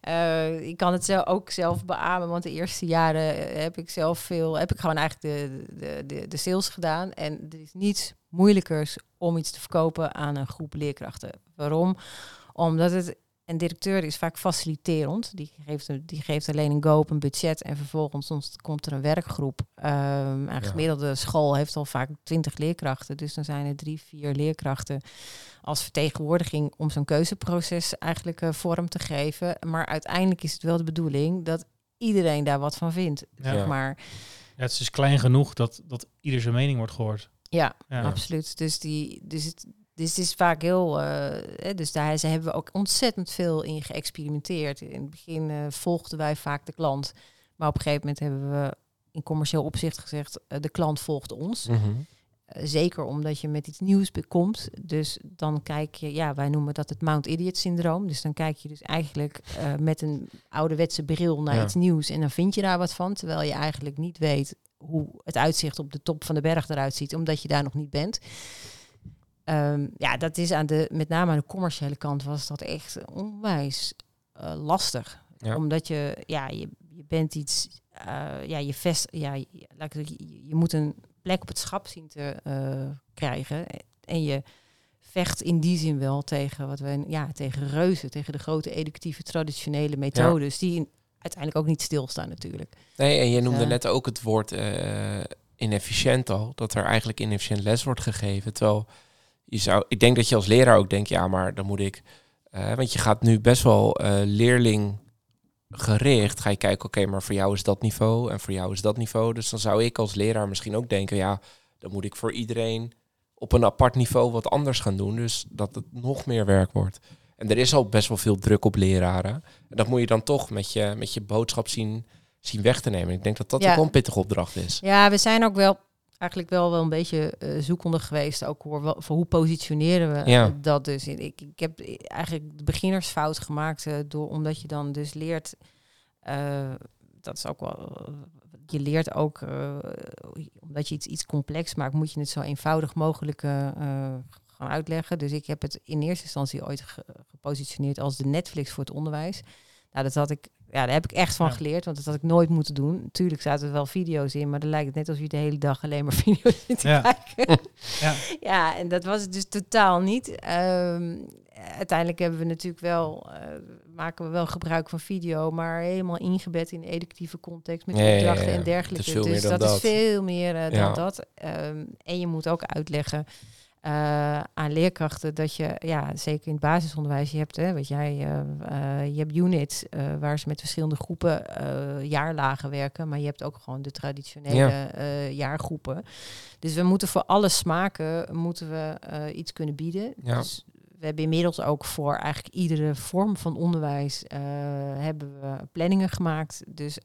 Eh, ik kan het zelf ook zelf beamen, want de eerste jaren eh, heb ik zelf veel, heb ik gewoon eigenlijk de, de, de, de sales gedaan. En er is niets moeilijkers om iets te verkopen aan een groep leerkrachten. Waarom? Omdat het een directeur is vaak faciliterend. Die geeft, een- die geeft alleen een go op een budget en vervolgens ons- komt er een werkgroep. Ehm een Ja. gemiddelde school heeft al vaak twintig leerkrachten. Dus dan zijn er drie, vier leerkrachten als vertegenwoordiging om zo'n keuzeproces eigenlijk eh, vorm te geven. Maar uiteindelijk is het wel de bedoeling dat iedereen daar wat van vindt. Ja. Zeg maar. Ja, het is dus klein genoeg dat, dat ieder zijn mening wordt gehoord. Ja, Ja. absoluut. Dus, die, dus, het, dus het is vaak heel... eh, dus daar hebben we ook ontzettend veel in geëxperimenteerd. In het begin eh, volgden wij vaak de klant. Maar op een gegeven moment hebben we in commercieel opzicht gezegd... eh, de klant volgt ons. Mhm. Zeker omdat je met iets nieuws komt. Dus dan kijk je... Ja, wij noemen dat het Mount Idiot syndroom. Dus dan kijk je dus eigenlijk met een ouderwetse bril naar Ja. iets nieuws... en dan vind je daar wat van. Terwijl je eigenlijk niet weet hoe het uitzicht op de top van de berg eruit ziet... omdat je daar nog niet bent. Ehm, ja, dat is aan de, met name aan de commerciële kant was dat echt onwijs eh, lastig. Ja. Omdat je, ja, je, je bent iets, eh, ja, je vest, ja, je, moet een plek op het schap zien te eh, krijgen. En je vecht in die zin wel tegen wat we, ja, tegen reuzen, tegen de grote educatieve traditionele methodes, die in- uiteindelijk ook niet stilstaan natuurlijk. Nee, en je noemde Ja. net ook het woord inefficiënt al. Dat er eigenlijk inefficiënt les wordt gegeven. Terwijl je zou, ik denk dat je als leraar ook denkt, ja, maar dan moet ik. eh, want je gaat nu best wel eh, leerling gericht. Ga je kijken, oké, maar voor jou is dat niveau en voor jou is dat niveau. Dus dan zou ik als leraar misschien ook denken, ja, dan moet ik voor iedereen op een apart niveau wat anders gaan doen. Dus dat het nog meer werk wordt. En er is al best wel veel druk op leraren. En dat moet je dan toch met je, met je boodschap zien, zien weg te nemen. Ik denk dat dat Ja. ook wel een pittige opdracht is. Ja, we zijn ook wel eigenlijk wel, wel een beetje eh, zoekende geweest. Ook voor, wel- voor hoe positioneren we Ja. eh, dat dus. Ik, ik heb eigenlijk de beginnersfout gemaakt eh, door omdat je dan dus leert. eh, dat is ook wel. Je leert ook, eh, omdat je iets, iets complex maakt, moet je het zo eenvoudig mogelijk eh, eh, gaan uitleggen. Dus ik heb het in eerste instantie ooit ge- gepositioneerd als de Netflix voor het onderwijs. Nou, dat had ik, ja, daar heb ik echt van Ja. geleerd, want dat had ik nooit moeten doen. Tuurlijk zaten er wel video's in, maar dan lijkt het net alsof je de hele dag alleen maar video's zit te Ja. kijken. Ja. ja, en dat was het dus totaal niet. Ehm, uiteindelijk hebben we natuurlijk wel, eh, maken we wel gebruik van video, maar helemaal ingebed in de educatieve context met Ja, ja, ja, opdrachten ja. en dergelijke. dus dat, dat. is veel meer eh, dan Ja. dat. Ehm, en je moet ook uitleggen eh, aan leerkrachten dat je, ja, zeker in het basisonderwijs, je hebt, hè, weet jij, eh, eh, je hebt units waar ze met verschillende groepen jaarlagen werken, maar je hebt ook gewoon de traditionele Ja. jaargroepen. Dus we moeten voor alle smaken moeten we iets kunnen bieden. Ja. Dus we hebben inmiddels ook voor eigenlijk iedere vorm van onderwijs hebben we planningen gemaakt. Dus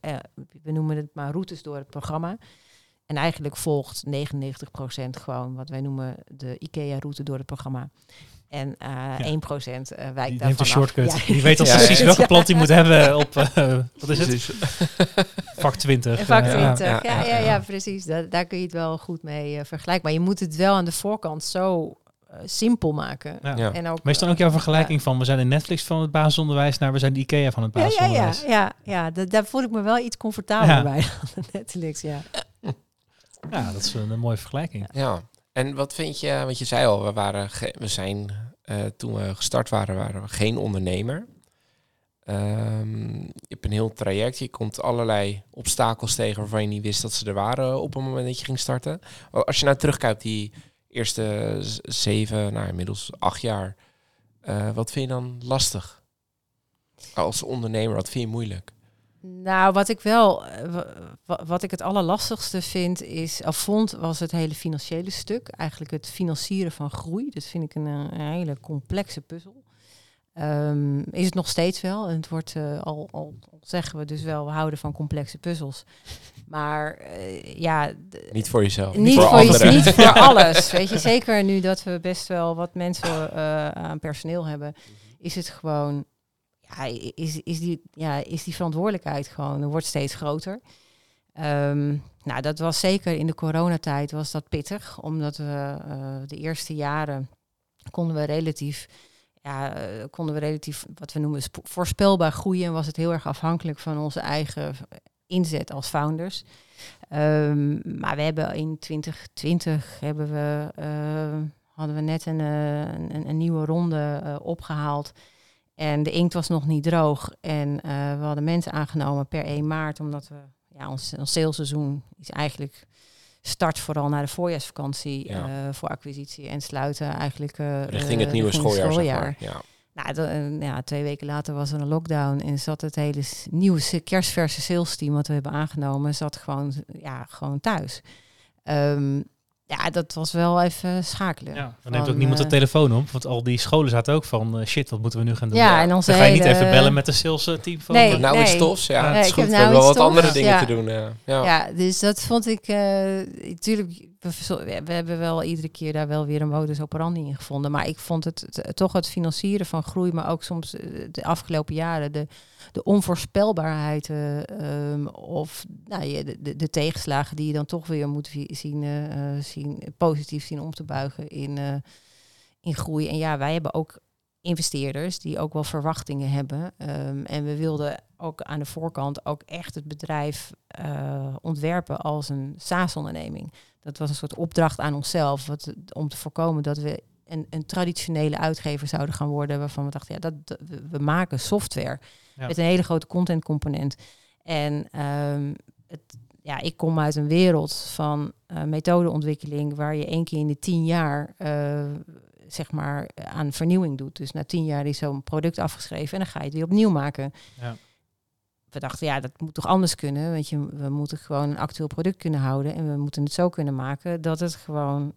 we noemen het maar routes door het programma. En eigenlijk volgt 99% gewoon wat wij noemen de IKEA-route door het programma. En eh 1% eh, wijkt Die daarvan neemt een af. shortcut. Ja. Die weet al Ja, ja. precies welke plant hij moet hebben op, eh, wat is het? Vak 20. En vak Eh, 20, ja, ja, ja, ja, ja, ja. precies. Da- daar kun je het wel goed mee eh, vergelijken. Maar je moet het wel aan de voorkant zo eh, simpel maken. Ja. Ja. En ook, Maar is dan ook jouw vergelijking van we zijn de Netflix van het basisonderwijs naar we zijn de IKEA van het ja, ja, ja, basisonderwijs? ja, ja da- daar voel ik me wel iets comfortabeler Ja. bij dan de Netflix. Ja. Ja, dat is een, mooie vergelijking. Ja, en wat vind je, want je zei al, we, waren we zijn, eh, toen we gestart waren, waren we geen ondernemer. Ehm, je hebt een heel traject, je komt allerlei obstakels tegen waarvan je niet wist dat ze er waren op het moment dat je ging starten. Als je nou terugkijkt die eerste zeven, nou inmiddels acht jaar, eh, wat vind je dan lastig? Als ondernemer, wat vind je moeilijk? Nou, wat ik wel, eh, wa- wa- wat ik het allerlastigste vind is, of vond, was het hele financiële stuk. Eigenlijk het financieren van groei. Dat vind ik een, eh, een hele complexe puzzel. Ehm, is het nog steeds wel. En het wordt eh, al, al zeggen we dus wel, we houden van complexe puzzels. Maar ja, Niet voor jezelf, niet voor, anderen. niet voor alles. Weet je, zeker nu dat we best wel wat mensen aan personeel hebben, is het gewoon, is, is, die, ja, is die verantwoordelijkheid gewoon, wordt steeds groter. Ehm, nou, dat was zeker in de coronatijd was dat pittig, omdat we eh, de eerste jaren konden we relatief, ja, eh, konden we relatief wat we noemen voorspelbaar groeien. En was het heel erg afhankelijk van onze eigen inzet als founders. Ehm, maar we hebben in 2020 hebben we, eh, hadden we net een, een, een nieuwe ronde eh, opgehaald. En de inkt was nog niet droog. En eh, we hadden mensen aangenomen per 1 maart, omdat we ja, ons, ons salesseizoen is eigenlijk start vooral naar de voorjaarsvakantie Ja. eh, voor acquisitie en sluiten eigenlijk eh, Richting het nieuwe richting schooljaar, zeg maar. Ja. nou, ja, twee weken later was er een lockdown en zat het hele nieuwe kerstverse sales team wat we hebben aangenomen, zat gewoon, ja, gewoon thuis. Ehm, ja, dat was wel even schakelen. Ja, dan Van, neemt ook niemand de eh, telefoon op, want al die scholen zaten ook van eh, shit, wat moeten we nu gaan doen? Ja, en onze Dan ga je niet even bellen met de sales eh, team van... Nee, nou iets nee. tofs, ja. Nee, het is goed. heb We nou hebben wel iets wat andere dingen ja. te doen. ja. Ja, dus dat vond ik natuurlijk. We, hebben wel iedere keer daar wel weer een modus operandi in gevonden. Maar ik vond het, toch het financieren van groei, maar ook soms eh, de afgelopen jaren de, de onvoorspelbaarheid eh, ehm, of nou, de, de, de tegenslagen die je dan toch weer moet zien, eh, zien positief zien om te buigen in, in groei. En ja, wij hebben ook investeerders die ook wel verwachtingen hebben. Ehm, en we wilden ook aan de voorkant ook echt het bedrijf ontwerpen als een SaaS-onderneming. Dat was een soort opdracht aan onszelf wat, om te voorkomen dat we een, een traditionele uitgever zouden gaan worden, waarvan we dachten, ja, dat, dat- we- maken software Ja. met een hele grote contentcomponent. En ehm, het, ja, ik kom uit een wereld van eh, methodeontwikkeling waar je één keer in de tien jaar eh, zeg maar aan vernieuwing doet. Dus na tien jaar is zo'n product afgeschreven en dan ga je het weer opnieuw maken. Ja. We dachten, ja, dat moet toch anders kunnen? Want je, we moeten gewoon een actueel product kunnen houden en we moeten het zo kunnen maken dat het gewoon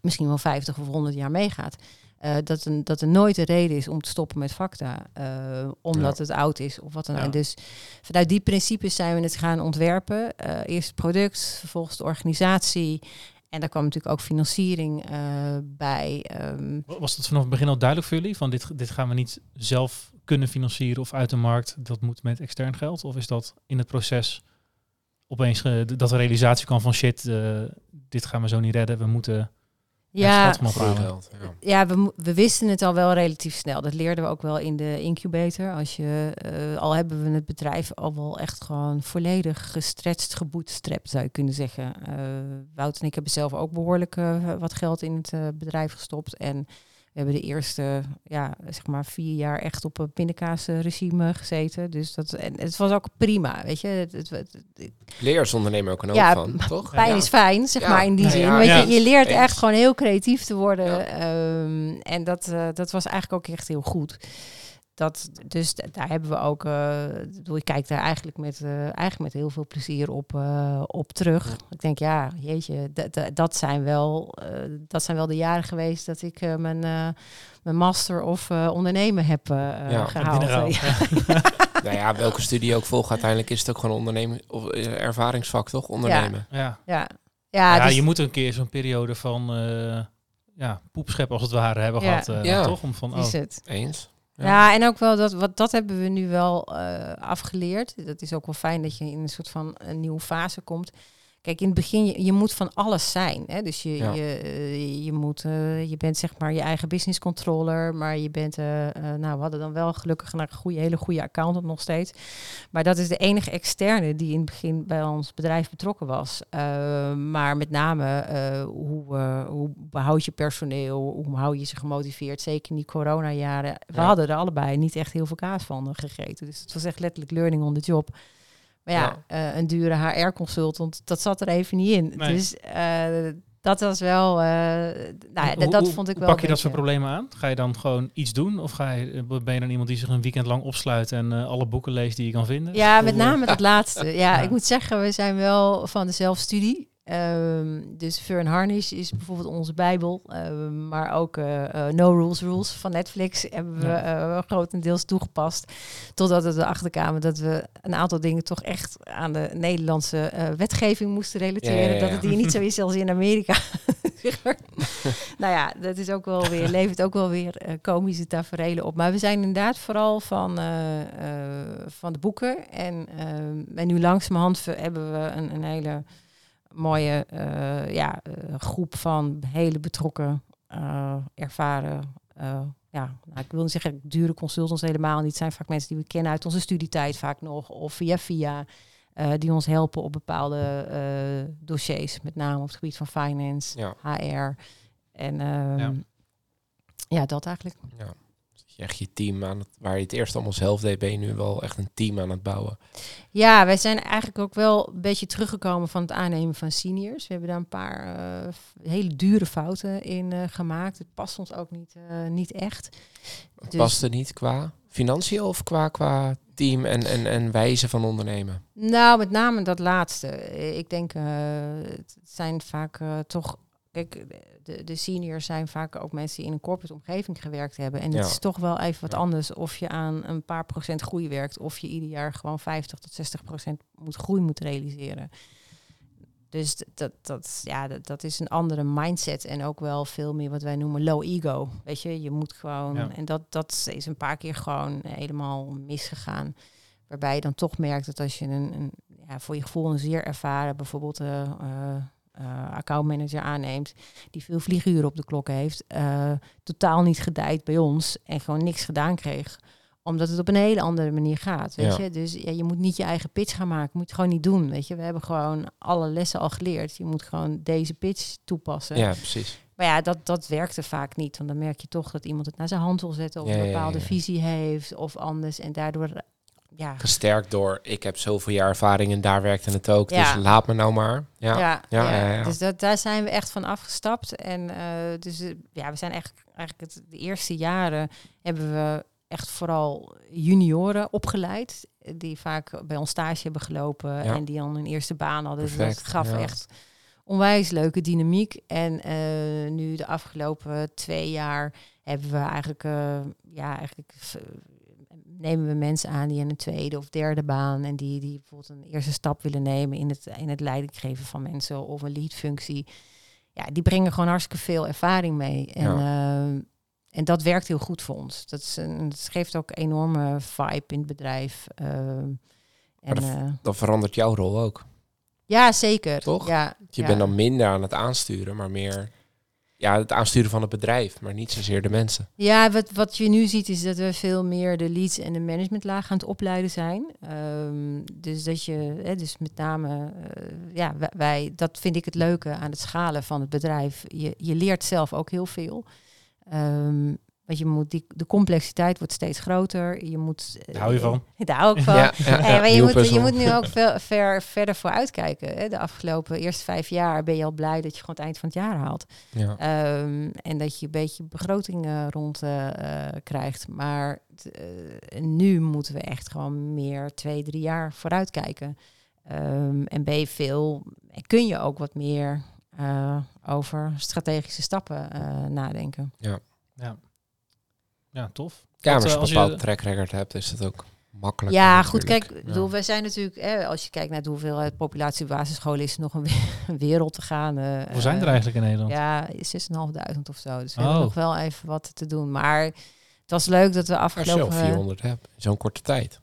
misschien wel 50 of 100 jaar meegaat. Eh, dat, een, dat er nooit een reden is om te stoppen met Facta, eh, omdat het oud is of wat dan ook. Ja. Dus vanuit die principes zijn we het gaan ontwerpen. Eh, eerst het product, vervolgens de organisatie. En daar kwam natuurlijk ook financiering bij. Ehm, Was dat vanaf het begin al duidelijk voor jullie? Van dit, dit gaan we niet zelf kunnen financieren of uit de markt, dat moet met extern geld? Of is dat in het proces opeens dat de realisatie kwam van shit, eh, dit gaan we zo niet redden, we moeten ja, geld ja. ja we, we wisten het al wel relatief snel. Dat leerden we ook wel in de incubator. Als je, eh, al hebben we het bedrijf al wel echt gewoon volledig gestretched, gebootstrapped, zou je kunnen zeggen. Eh Wout en ik hebben zelf ook behoorlijk eh, wat geld in het eh, bedrijf gestopt. En we hebben de eerste, ja, zeg maar vier jaar echt op een pindakaasregime gezeten. Dus dat, en het was ook prima, weet je. Het, het, het- het- Leer als ondernemer ook een hoop Ja, van, toch? Pijn Ja. is fijn, zeg Ja. maar in die Ja, zin. ja. je, je leert Eens. echt gewoon heel creatief te worden. Ja. Ehm, en dat, eh, dat was eigenlijk ook echt heel goed. Dat, dus daar hebben we ook, eh ik bedoel, ik kijk daar eigenlijk met, eh, eigenlijk met heel veel plezier op, eh, op terug. Ja. Ik denk, ja, jeetje, dat- zijn wel, eh, dat zijn wel de jaren geweest dat ik mijn, eh, mijn master of eh, ondernemen heb eh, Ja, gehaald. Ja. ja. Nou ja, welke studie ook volgt, uiteindelijk is het ook gewoon ondernemen, of ervaringsvak, toch? Ondernemen. Ja. Ja, Ja, ja, dus- je moet een keer zo'n periode van eh ja, poepschep als het ware hebben Ja. gehad. eh, Ja. Toch? Om van, oh, is het. Eens? Ja. en ook wel dat, wat, dat hebben we nu wel eh, afgeleerd. Dat is ook wel fijn dat je in een soort van een nieuwe fase komt. Kijk, in het begin, je, je moet van alles zijn. Hè? Dus je, Ja. je, eh, je, moet, eh, je bent zeg maar je eigen business controller, maar je bent, eh, nou, we hadden dan wel gelukkig een goede, hele goede accountant nog steeds. Maar dat is de enige externe die in het begin bij ons bedrijf betrokken was. Maar met name, hoe, hoe behoud je personeel, hoe hou je ze gemotiveerd, zeker in die coronajaren. We Ja. hadden er allebei niet echt heel veel kaas van gegeten. Dus het was echt letterlijk learning on the job. Maar ja, eh, een dure HR-consultant, dat zat er even niet in. Nee. Dus eh, dat was wel, eh, nou, Hoe- dat vond ik wel. Pak je dat soort problemen aan? Ga je dan gewoon iets doen? Of ga je, ben je dan iemand die zich een weekend lang opsluit en alle boeken leest die je kan vinden? Ja, met name dat laatste. Ja, Ja. ik moet zeggen, we zijn wel van de zelfstudie. Ehm, dus Fern Harnish is bijvoorbeeld onze bijbel. Ehm, maar ook eh, eh, No Rules Rules van Netflix hebben we eh, grotendeels toegepast. Totdat we erachter kwamen dat we een aantal dingen toch echt aan de Nederlandse wetgeving moesten relateren. Ja, ja, ja. Dat het hier niet zo is als in Amerika. nou ja, dat is ook wel weer, levert ook wel weer komische taferelen op. Maar we zijn inderdaad vooral van, van de boeken. En, eh, en nu langzamerhand hebben we een, een hele mooie eh, ja, eh, groep van hele betrokken, eh, ervaren. ja, nou, ik wil niet zeggen dure consultants helemaal niet. Het zijn vaak mensen die we kennen uit onze studietijd vaak nog. Of via via. die ons helpen op bepaalde dossiers. Met name op het gebied van finance, Ja. HR. En ehm, Ja. ja. dat eigenlijk. Ja. Je echt je team aan het, waar je het eerst allemaal zelf deed, ben je nu wel echt een team aan het bouwen. Ja, wij zijn eigenlijk ook wel een beetje teruggekomen van het aannemen van seniors. We hebben daar een paar eh, hele dure fouten in eh, gemaakt. Het past ons ook niet, eh, niet echt. Het Dus- past er niet qua financiën of qua, qua team en, en, en wijze van ondernemen? Nou, met name dat laatste. Ik denk, het zijn vaak toch. Kijk, de, de seniors zijn vaak ook mensen die in een corporate omgeving gewerkt hebben. En Ja. het is toch wel even wat Ja. anders of je aan een paar procent groei werkt. Of je ieder jaar gewoon 50 tot 60 procent moet groei moet realiseren. Dus dat, dat, ja, dat, dat is een andere mindset. En ook wel veel meer wat wij noemen low ego. Weet je, je moet gewoon. Ja. En dat, dat is een paar keer gewoon helemaal misgegaan. Waarbij je dan toch merkt dat als je een, een ja, voor je gevoel een zeer ervaren, bijvoorbeeld eh, eh, accountmanager aanneemt, die veel vlieguren op de klok heeft, eh, totaal niet gedijt bij ons en gewoon niks gedaan kreeg omdat het op een hele andere manier gaat, weet Ja. je. Dus ja, je moet niet je eigen pitch gaan maken. Moet je gewoon niet doen, weet je. We hebben gewoon alle lessen al geleerd. Je moet gewoon deze pitch toepassen. Ja, precies. Maar ja, dat, dat werkte vaak niet. Want dan merk je toch dat iemand het naar zijn hand wil zetten... of Ja, een bepaalde visie heeft of anders. En daardoor, ja... Gesterkt door, ik heb zoveel jaar ervaring en daar werkte het ook. Ja. Dus laat me nou maar. Ja, Ja, ja, dus dat, daar zijn we echt van afgestapt. En eh, dus eh, ja, we zijn echt eigenlijk het, de eerste jaren hebben we echt vooral junioren opgeleid. eh, Die vaak bij ons stage hebben gelopen en die dan een eerste baan hadden. Dus dat gaf echt onwijs leuke dynamiek. En nu de afgelopen twee jaar hebben we eigenlijk, ja, eigenlijk nemen we mensen aan die in een tweede of derde baan en die, die bijvoorbeeld een eerste stap willen nemen in het, in het leiding geven van mensen of een leadfunctie. Ja, die brengen gewoon hartstikke veel ervaring mee. En, eh, en dat werkt heel goed voor ons. Dat, is een, dat geeft ook enorme vibe in het bedrijf. eh, en, dat- eh, Dan verandert jouw rol ook. ja, zeker. Toch? Ja, Je ja. bent dan minder aan het aansturen, maar meer ja, het aansturen van het bedrijf, maar niet zozeer de mensen. Ja, wat, wat je nu ziet is dat we veel meer de leads en de managementlaag aan het opleiden zijn. Ehm, dus dat je, hè, dus met name, eh, ja, wij, dat vind ik het leuke aan het schalen van het bedrijf. Je, je leert zelf ook heel veel. Ehm, want je moet die, de complexiteit wordt steeds groter. Je moet. Daar hou je van. Daar hou ik van. Ja, ja, Hey, ja, maar je, moet, je moet nu ook veel ver, verder vooruitkijken. Hè. De afgelopen eerste vijf jaar ben je al blij dat je gewoon het eind van het jaar haalt. Ja. Ehm, en dat je een beetje begroting rond eh, eh, krijgt. Maar t- eh, nu moeten we echt gewoon meer twee, drie jaar vooruit kijken. Ehm, en ben je veel, en kun je ook wat meer eh, over strategische stappen eh, nadenken. Ja. ja, tof. Ja, maar als je eh, een bepaald track record hebt, is het ook makkelijk. Ja, goed, kijk, Ja. wij zijn natuurlijk, hè, als je kijkt naar de hoeveelheid populatie op basisscholen, is er nog een, we- wereld te gaan. eh, Hoe zijn er eh, eigenlijk in Nederland? Ja, 6.500 of zo. Dus we Oh. hebben nog wel even wat te doen. Maar het was leuk dat we Als je al afgelopen... 400 hebt, zo'n korte tijd.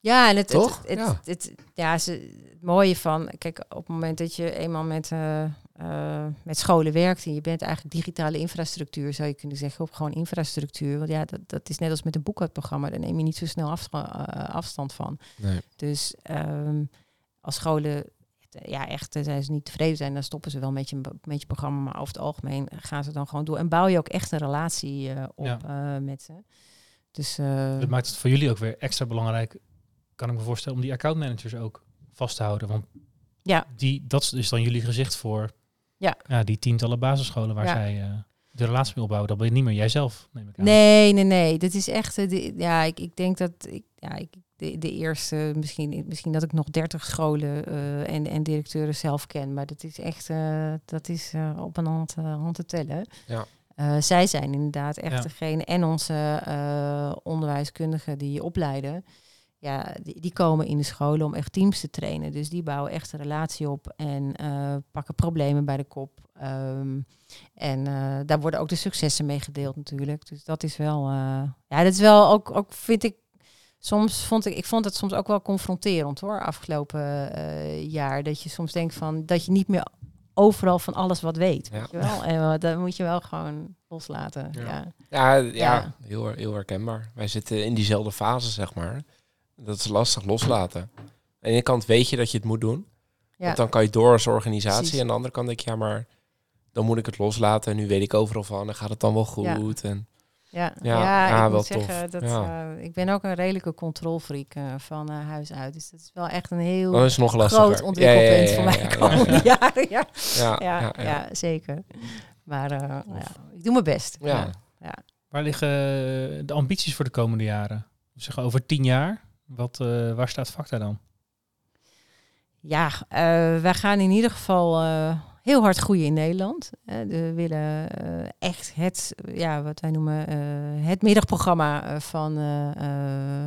Ja, en het, Toch? Het, het, Ja. het, het- ja, ze, het mooie van, kijk, op het moment dat je eenmaal met, eh, eh, met scholen werkt en je bent eigenlijk digitale infrastructuur, zou je kunnen zeggen, op gewoon infrastructuur. Want ja, dat, dat is net als met een boekhoudprogramma, daar neem je niet zo snel eh, afstand van. Nee. Dus ehm, als scholen ja, echt eh, zijn ze niet tevreden zijn, dan stoppen ze wel met je, met je programma. Maar over het algemeen gaan ze dan gewoon door. En bouw je ook echt een relatie op Ja. met ze. Dus Dat maakt het voor jullie ook weer extra belangrijk, kan ik me voorstellen, om die accountmanagers ook vast te houden. Want Ja. die, dat is dus dan jullie gezicht voor Ja. die tientallen basisscholen waar Ja. zij eh, de relatie mee opbouwen. Dat ben je niet meer jijzelf, neem ik aan. Nee, nee, nee. Dit is echt. eh, de, ja, ik, ik denk dat ik, ja, ik, de, de eerste, misschien, misschien dat ik nog 30 scholen eh, en, en directeuren zelf ken. Maar dat is echt, eh, dat is eh, op een hand, hand te tellen. Ja. Eh, zij zijn inderdaad echt Ja. degene en onze eh, onderwijskundigen die opleiden. Ja, die, die komen in de scholen om echt teams te trainen. Dus die bouwen echt een relatie op en eh, pakken problemen bij de kop. Ehm, en eh, daar worden ook de successen mee gedeeld natuurlijk. Dus dat is wel, eh, ja, dat is wel ook, ook vind ik, soms vond ik, ik vond het soms ook wel confronterend hoor, afgelopen jaar. Dat je soms denkt van, dat je niet meer overal van alles wat weet. Ja. Weet je wel? En dat moet je wel gewoon loslaten. Ja. Ja. Ja, ja, Ja. Heel, heel herkenbaar. Wij zitten in diezelfde fase, zeg maar. Dat is lastig loslaten. Aan de ene kant weet je dat je het moet doen. Ja. Want dan kan je door als organisatie. Precies. En aan de andere kant denk je, ja, maar dan moet ik het loslaten. En nu weet ik overal van. En gaat het dan wel goed. Ja. En Ja, Ja, ja, ja, ik wel moet zeggen, dat, Ja. eh, ik ben ook een redelijke controlfreak eh, van eh, huis uit. Dus dat is wel echt een heel dan is nog groot ontwikkelpunt Ja, ja, ja, voor mij ja, de ja, komende ja. jaren. Ja, Ja, ja, ja, ja, ja. zeker. Maar eh, ja, ik doe mijn best. Ja. Ja. Waar liggen de ambities voor de komende jaren? Zeg over tien jaar. Wat, eh, waar staat Facta dan? Ja, eh, wij gaan in ieder geval eh, heel hard groeien in Nederland. We willen echt het, ja, wat wij noemen, het middagprogramma van,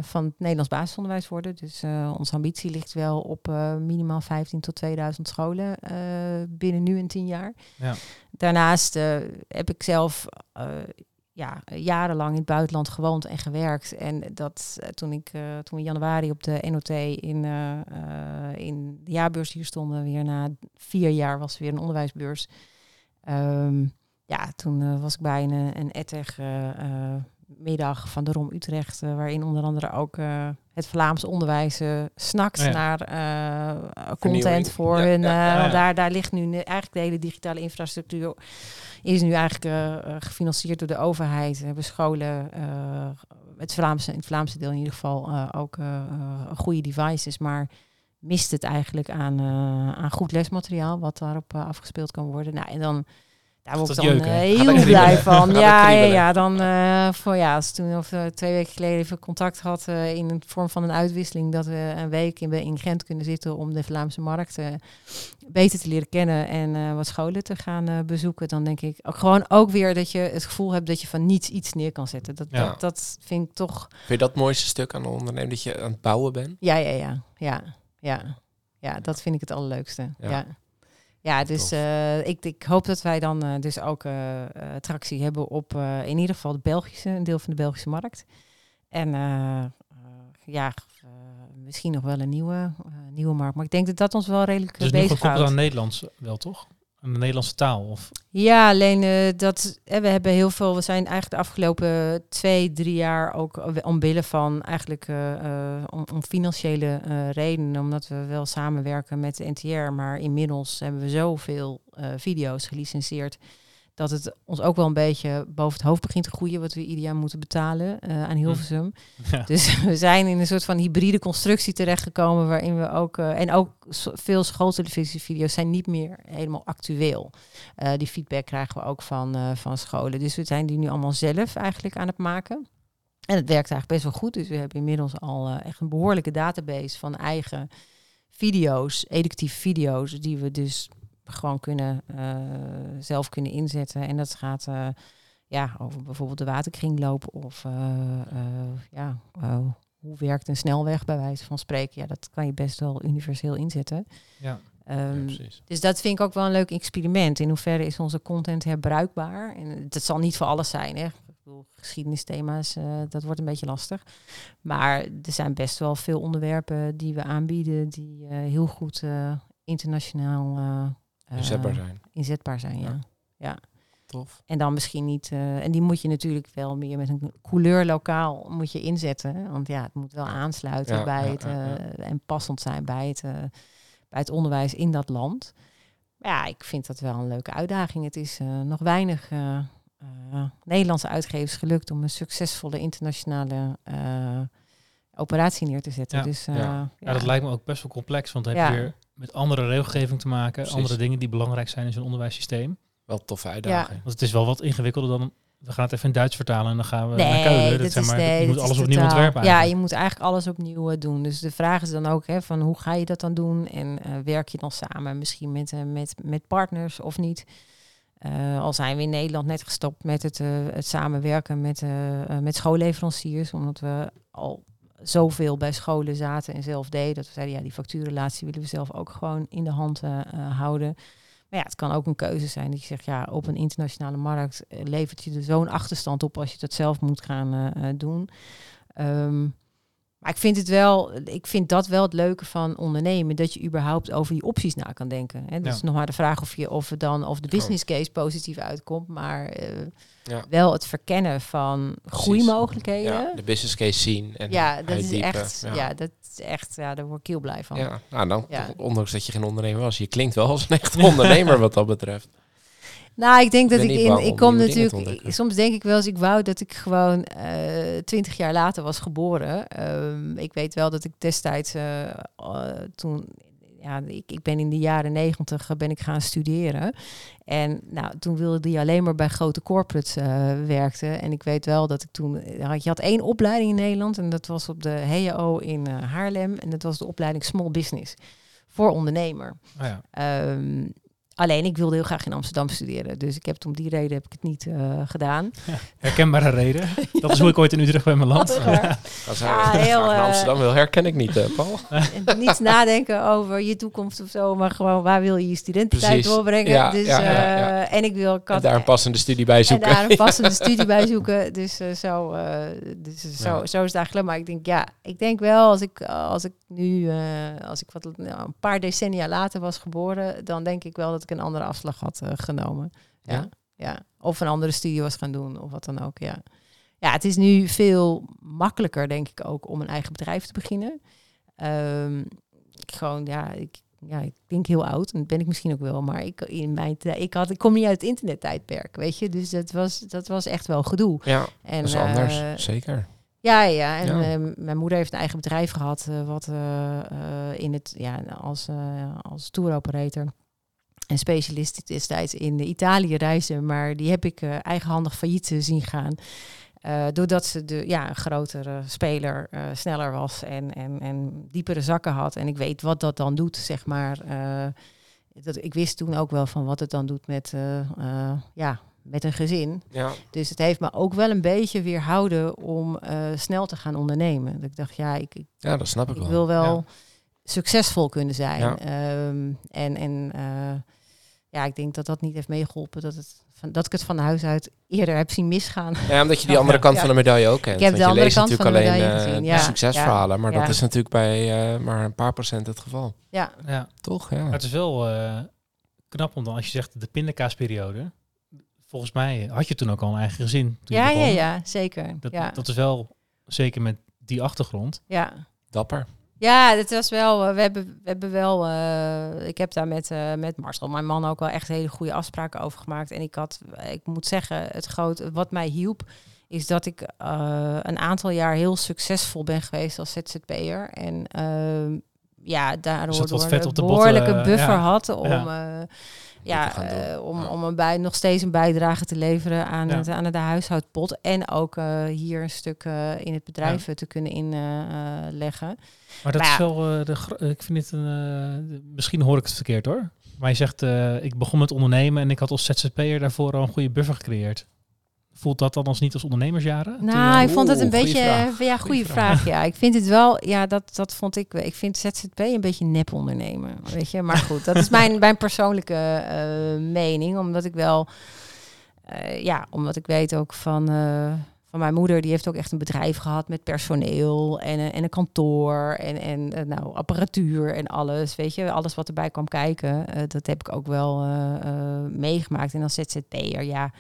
van het Nederlands basisonderwijs worden. Dus onze ambitie ligt wel op minimaal 15 tot 2000 scholen binnen nu en 10 jaar. Ja. Daarnaast heb ik zelf ja, jarenlang in het buitenland gewoond en gewerkt. En dat eh, toen ik eh, toen in januari op de NOT in, eh, in de jaarbeurs hier stonden, weer na vier jaar was er weer een onderwijsbeurs. Ehm, ja, toen was ik bij een, een middag van de ROM Utrecht, waarin onder andere ook het Vlaams onderwijs eh, snakt Oh ja. naar eh, content voor Ja, hun. ja, eh, ja, ja. want Daar, daar ligt nu eigenlijk de hele digitale infrastructuur is nu eigenlijk gefinancierd door de overheid. We hebben scholen, eh, het, Vlaamse, in het Vlaamse deel in ieder geval, eh, ook goede devices. Maar mist het eigenlijk aan, eh, aan goed lesmateriaal wat daarop afgespeeld kan worden. Nou, en dan daar word ik dat dan jeuken? Gaat heel blij van. Ja, ja, ja, dan eh, voor ja, als toen of eh, twee weken geleden even contact had in de vorm van een uitwisseling, dat we een week in, in Gent kunnen zitten om de Vlaamse markt eh, beter te leren kennen en eh, wat scholen te gaan eh, bezoeken, dan denk ik ook gewoon ook weer dat je het gevoel hebt dat je van niets iets neer kan zetten. Dat, Ja. dat, dat vind ik toch. Vind je dat het mooiste stuk aan de onderneming? Dat je aan het bouwen bent? Ja, ja, ja, ja, ja, ja. Dat vind ik het allerleukste. Ja. Ja. Ja, dus eh, ik, ik hoop dat wij dan eh, dus ook eh, eh, tractie hebben op in ieder geval de Belgische, een deel van de Belgische markt. En ja, misschien nog wel een nieuwe, nieuwe markt. Maar ik denk dat dat ons wel redelijk Dus uh, nu bezig gekoppeld aan Nederlands wel, toch? Aan de Nederlandse taal? Of, Ja, alleen eh, dat eh, we hebben heel veel. We zijn eigenlijk de afgelopen twee, drie jaar ook eh, omwille van eigenlijk eh, om, om financiële redenen, omdat we wel samenwerken met de NTR, maar inmiddels hebben we zoveel video's gelicenseerd dat het ons ook wel een beetje boven het hoofd begint te groeien wat we ieder jaar moeten betalen eh, aan Hilversum. ja. Dus we zijn in een soort van hybride constructie terechtgekomen waarin we ook eh, en ook veel schooltelevisievideo's zijn niet meer helemaal actueel. Eh, die feedback krijgen we ook van, van scholen. Dus we zijn die nu allemaal zelf eigenlijk aan het maken. En het werkt eigenlijk best wel goed. Dus we hebben inmiddels al echt een behoorlijke database van eigen video's, educatieve video's, die we dus gewoon kunnen eh, zelf kunnen inzetten. En dat gaat eh, ja, over bijvoorbeeld de waterkringloop of eh, eh, ja, hoe werkt een snelweg bij wijze van spreken. Ja, dat kan je best wel universeel inzetten. ja. Ehm, dus dat vind ik ook wel een leuk experiment. In hoeverre is onze content herbruikbaar? En dat zal niet voor alles zijn. Hè. bedoel, geschiedenisthema's, uh, dat wordt een beetje lastig. Maar er zijn best wel veel onderwerpen die we aanbieden die uh, heel goed uh, internationaal inzetbaar zijn. Inzetbaar zijn, ja. ja. ja. Tof. En dan misschien niet. en die moet je natuurlijk wel meer met een couleur lokaal moet je inzetten. Want ja, het moet wel aansluiten Ja, bij ja, het ja, ja. en passend zijn bij het, bij het onderwijs in dat land. Maar ja, ik vind dat wel een leuke uitdaging. Het is uh, nog weinig uh, uh, Nederlandse uitgevers gelukt om een succesvolle internationale operatie neer te zetten. Ja, dus, ja. ja. dat lijkt me ook best wel complex, want dan heb je weer met andere regelgeving te maken, Precies. andere dingen die belangrijk zijn in zo'n onderwijssysteem. Wel toffe uitdaging. Want het is wel wat ingewikkelder dan we gaan het even in Duits vertalen en dan gaan we nee, naar Keulen. Dat dat zijn is, maar, nee, je moet alles opnieuw totaal- ontwerpen Ja, je moet eigenlijk alles opnieuw eh, doen. Dus de vraag is dan ook hè, van hoe ga je dat dan doen? En eh, werk je dan samen misschien met, eh, met, met partners of niet? Eh, al zijn we in Nederland net gestopt met het, het samenwerken met, met schoolleveranciers, omdat we al zoveel bij scholen zaten en zelf deden. Dat we zeiden, ja, die factuurrelatie willen we zelf ook gewoon in de hand eh, eh, houden. Maar ja, het kan ook een keuze zijn dat je zegt, ja, op een internationale markt eh, levert je er zo'n achterstand op als je dat zelf moet gaan doen. Ehm, maar ik vind het wel, ik vind dat wel het leuke van ondernemen, dat je überhaupt over die opties na kan denken. Hè? Dat Ja. is nog maar de vraag of je of het dan of de business case positief uitkomt, maar eh, Ja. wel het verkennen van groeimogelijkheden. Ja, de business case zien en Ja, dat is echt, ja. dat is echt, ja, daar word ik heel blij van. Ja, nou dan, ondanks dat je geen ondernemer was, je klinkt wel als een echte ondernemer wat dat betreft. Nou, ik denk dat ik in, ik om kom natuurlijk, soms denk ik wel eens, ik wou dat ik gewoon eh, twintig jaar later was geboren. Ehm, ik weet wel dat ik destijds eh, eh, toen, ja, ik, ik ben in de jaren negentig ben ik gaan studeren. En nou, toen wilde die alleen maar bij grote corporates eh werkten. En ik weet wel dat ik toen, had- je had één opleiding in Nederland en dat was op de HAO in Haarlem. En dat was de opleiding Small Business voor ondernemer. Oh ja. Ehm, alleen ik wilde heel graag in Amsterdam studeren. Dus ik heb het om die reden heb ik het niet eh, gedaan. Herkenbare reden. Dat is hoe ik ooit in Utrecht waar. Als Ja, hij heel, eh, Amsterdam wil, herken ik niet, eh, Paul. En niet nadenken over je toekomst of zo, maar gewoon waar wil je je studententijd Precies. doorbrengen. Ja, dus, ja, ja, ja. eh, en ik wil En had- daar een passende studie bij en zoeken. daar een passende studie bij zoeken. Dus, eh, zo, eh, dus zo, Ja. zo is het eigenlijk. Maar ik denk, ja, ik denk wel als ik, als ik nu, eh, als ik wat, nou, een paar decennia later was geboren, dan denk ik wel dat ik een andere afslag had eh, genomen. Ja. Ja? ja. Of een andere studie was gaan doen of wat dan ook. Ja. ja, het is nu veel makkelijker, denk ik ook, om een eigen bedrijf te beginnen. Ehm, ik gewoon, ja, ik, ja, ik denk heel oud. En dat ben ik misschien ook wel. Maar ik, in mijn, ik, had, ik kom niet uit het internettijdperk, weet je. Dus dat was, dat was echt wel gedoe. Ja, En, dat is anders. eh, Zeker. ja, ja. En Ja. eh, mijn moeder heeft een eigen bedrijf gehad, eh, wat in het, ja, als, als tour operator en specialist destijds in Italië reisde. Maar die heb ik eh, eigenhandig failliet zien gaan. Eh, doordat ze de, ja, een grotere speler eh, sneller was en, en, en diepere zakken had. En ik weet wat dat dan doet, zeg maar. dat, ik wist toen ook wel van wat het dan doet met, ja, met een gezin. Ja, Dus het heeft me ook wel een beetje weerhouden om snel te gaan ondernemen. Dat ik dacht, ja, ik, ik, ja, dat snap ik ik wel. wil wel Ja. Succesvol kunnen zijn. Ja. Ehm, en en eh, ja, ik denk dat dat niet heeft meegeholpen. Dat, het van, dat ik het van huis uit eerder heb zien misgaan. Ja, omdat je die andere kant Ja. van de medaille ook kent. Ik heb de andere kant natuurlijk van de alleen medaille eh, gezien, ja. succesverhalen, maar Ja. dat is natuurlijk bij eh, maar een paar procent het geval. Ja, Ja. Toch? Ja. Maar het is wel eh, knap om dan, als je zegt de pindakaasperiode. Volgens mij had je toen ook al een eigen gezin. Toen je ja, ja, ja, zeker. Dat, ja, dat is wel, zeker met die achtergrond. ja. Dapper. Ja, het was wel. eh, we hebben, we hebben wel. eh, ik heb daar met, eh, met Marcel, mijn man, ook wel echt hele goede afspraken over gemaakt. En ik had, ik moet zeggen, het groot, wat mij hielp, is dat ik een aantal jaar heel succesvol ben geweest als ZZP'er. En ehm, ja, daardoor Dus een op de behoorlijke botten, eh, buffer ja. had om. Ja. eh, ja, eh, om, om een bij, nog steeds een bijdrage te leveren aan, Ja. het, aan de huishoudpot. En ook eh, hier een stuk in het bedrijf te kunnen inleggen. Maar dat Maar is wel, de, ik vind dit een, misschien hoor ik het verkeerd hoor. Maar je zegt, eh, ik begon met ondernemen en ik had als ZZP'er daarvoor al een goede buffer gecreëerd. Voelt dat dan als niet als ondernemersjaren? Nou, eh, ik vond het een beetje, vraag. ja, Goeie goede vraag. vraag. Ja, ik vind het wel, ja, dat, dat vond ik, ik vind ZZP een beetje nep ondernemen, weet je. Maar goed, dat is mijn, mijn persoonlijke eh, mening, omdat ik wel, eh, ja, omdat ik weet ook van, eh, van mijn moeder, die heeft ook echt een bedrijf gehad met personeel en, een- en een kantoor en, en eh, nou, apparatuur en alles. Weet je, alles wat erbij kwam kijken, eh, dat heb ik ook wel eh, eh, meegemaakt. En als ZZP'er, ja,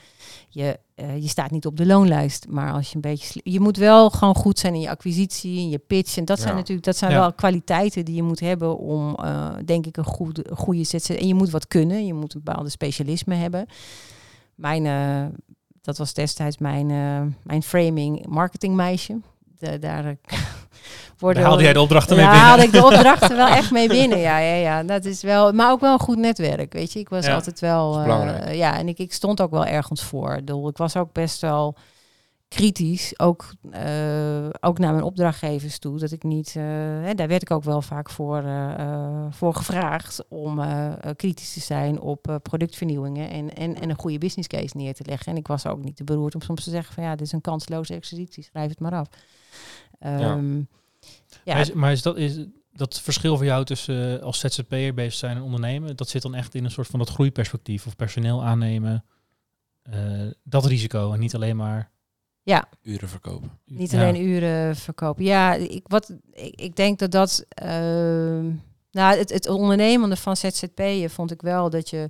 je, eh, je staat niet op de loonlijst, maar als je een beetje, je moet wel gewoon goed zijn in je acquisitie, in je pitch. En dat zijn Ja. natuurlijk, dat zijn Ja. wel kwaliteiten die je moet hebben om, eh, denk ik, een goede, goede ZZP. En je moet wat kunnen, je moet een bepaalde specialisme hebben. Mijn, eh, dat was destijds mijn, eh, mijn framing marketingmeisje. De, daar eh, worden Daar haalde jij de opdrachten mee ja, binnen. haalde ik de opdrachten wel echt mee binnen. Ja, ja, ja, dat is wel. Maar ook wel een goed netwerk, weet je. Ik was Ja. altijd wel. Eh, ja, en ik, ik stond ook wel ergens voor. Ik bedoel, Ik was ook best wel kritisch, ook, eh, ook naar mijn opdrachtgevers toe. Dat ik niet, eh, hè, daar werd ik ook wel vaak voor, eh, voor gevraagd om kritisch te zijn op productvernieuwingen en, en, en een goede business case neer te leggen. En ik was ook niet te beroerd om soms te zeggen van ja, dit is een kansloze exercitie, schrijf het maar af. Ehm, ja, Maar, is, maar is dat, is dat verschil voor jou tussen als ZZP'er bezig zijn en ondernemen, dat zit dan echt in een soort van dat groeiperspectief of personeel aannemen, dat risico en niet alleen maar... Uren verkopen. Niet Ja. alleen uren verkopen. Ja, ik, wat, ik, ik denk dat dat... ehm, nou, het, het ondernemende van ZZP'en vond ik wel dat je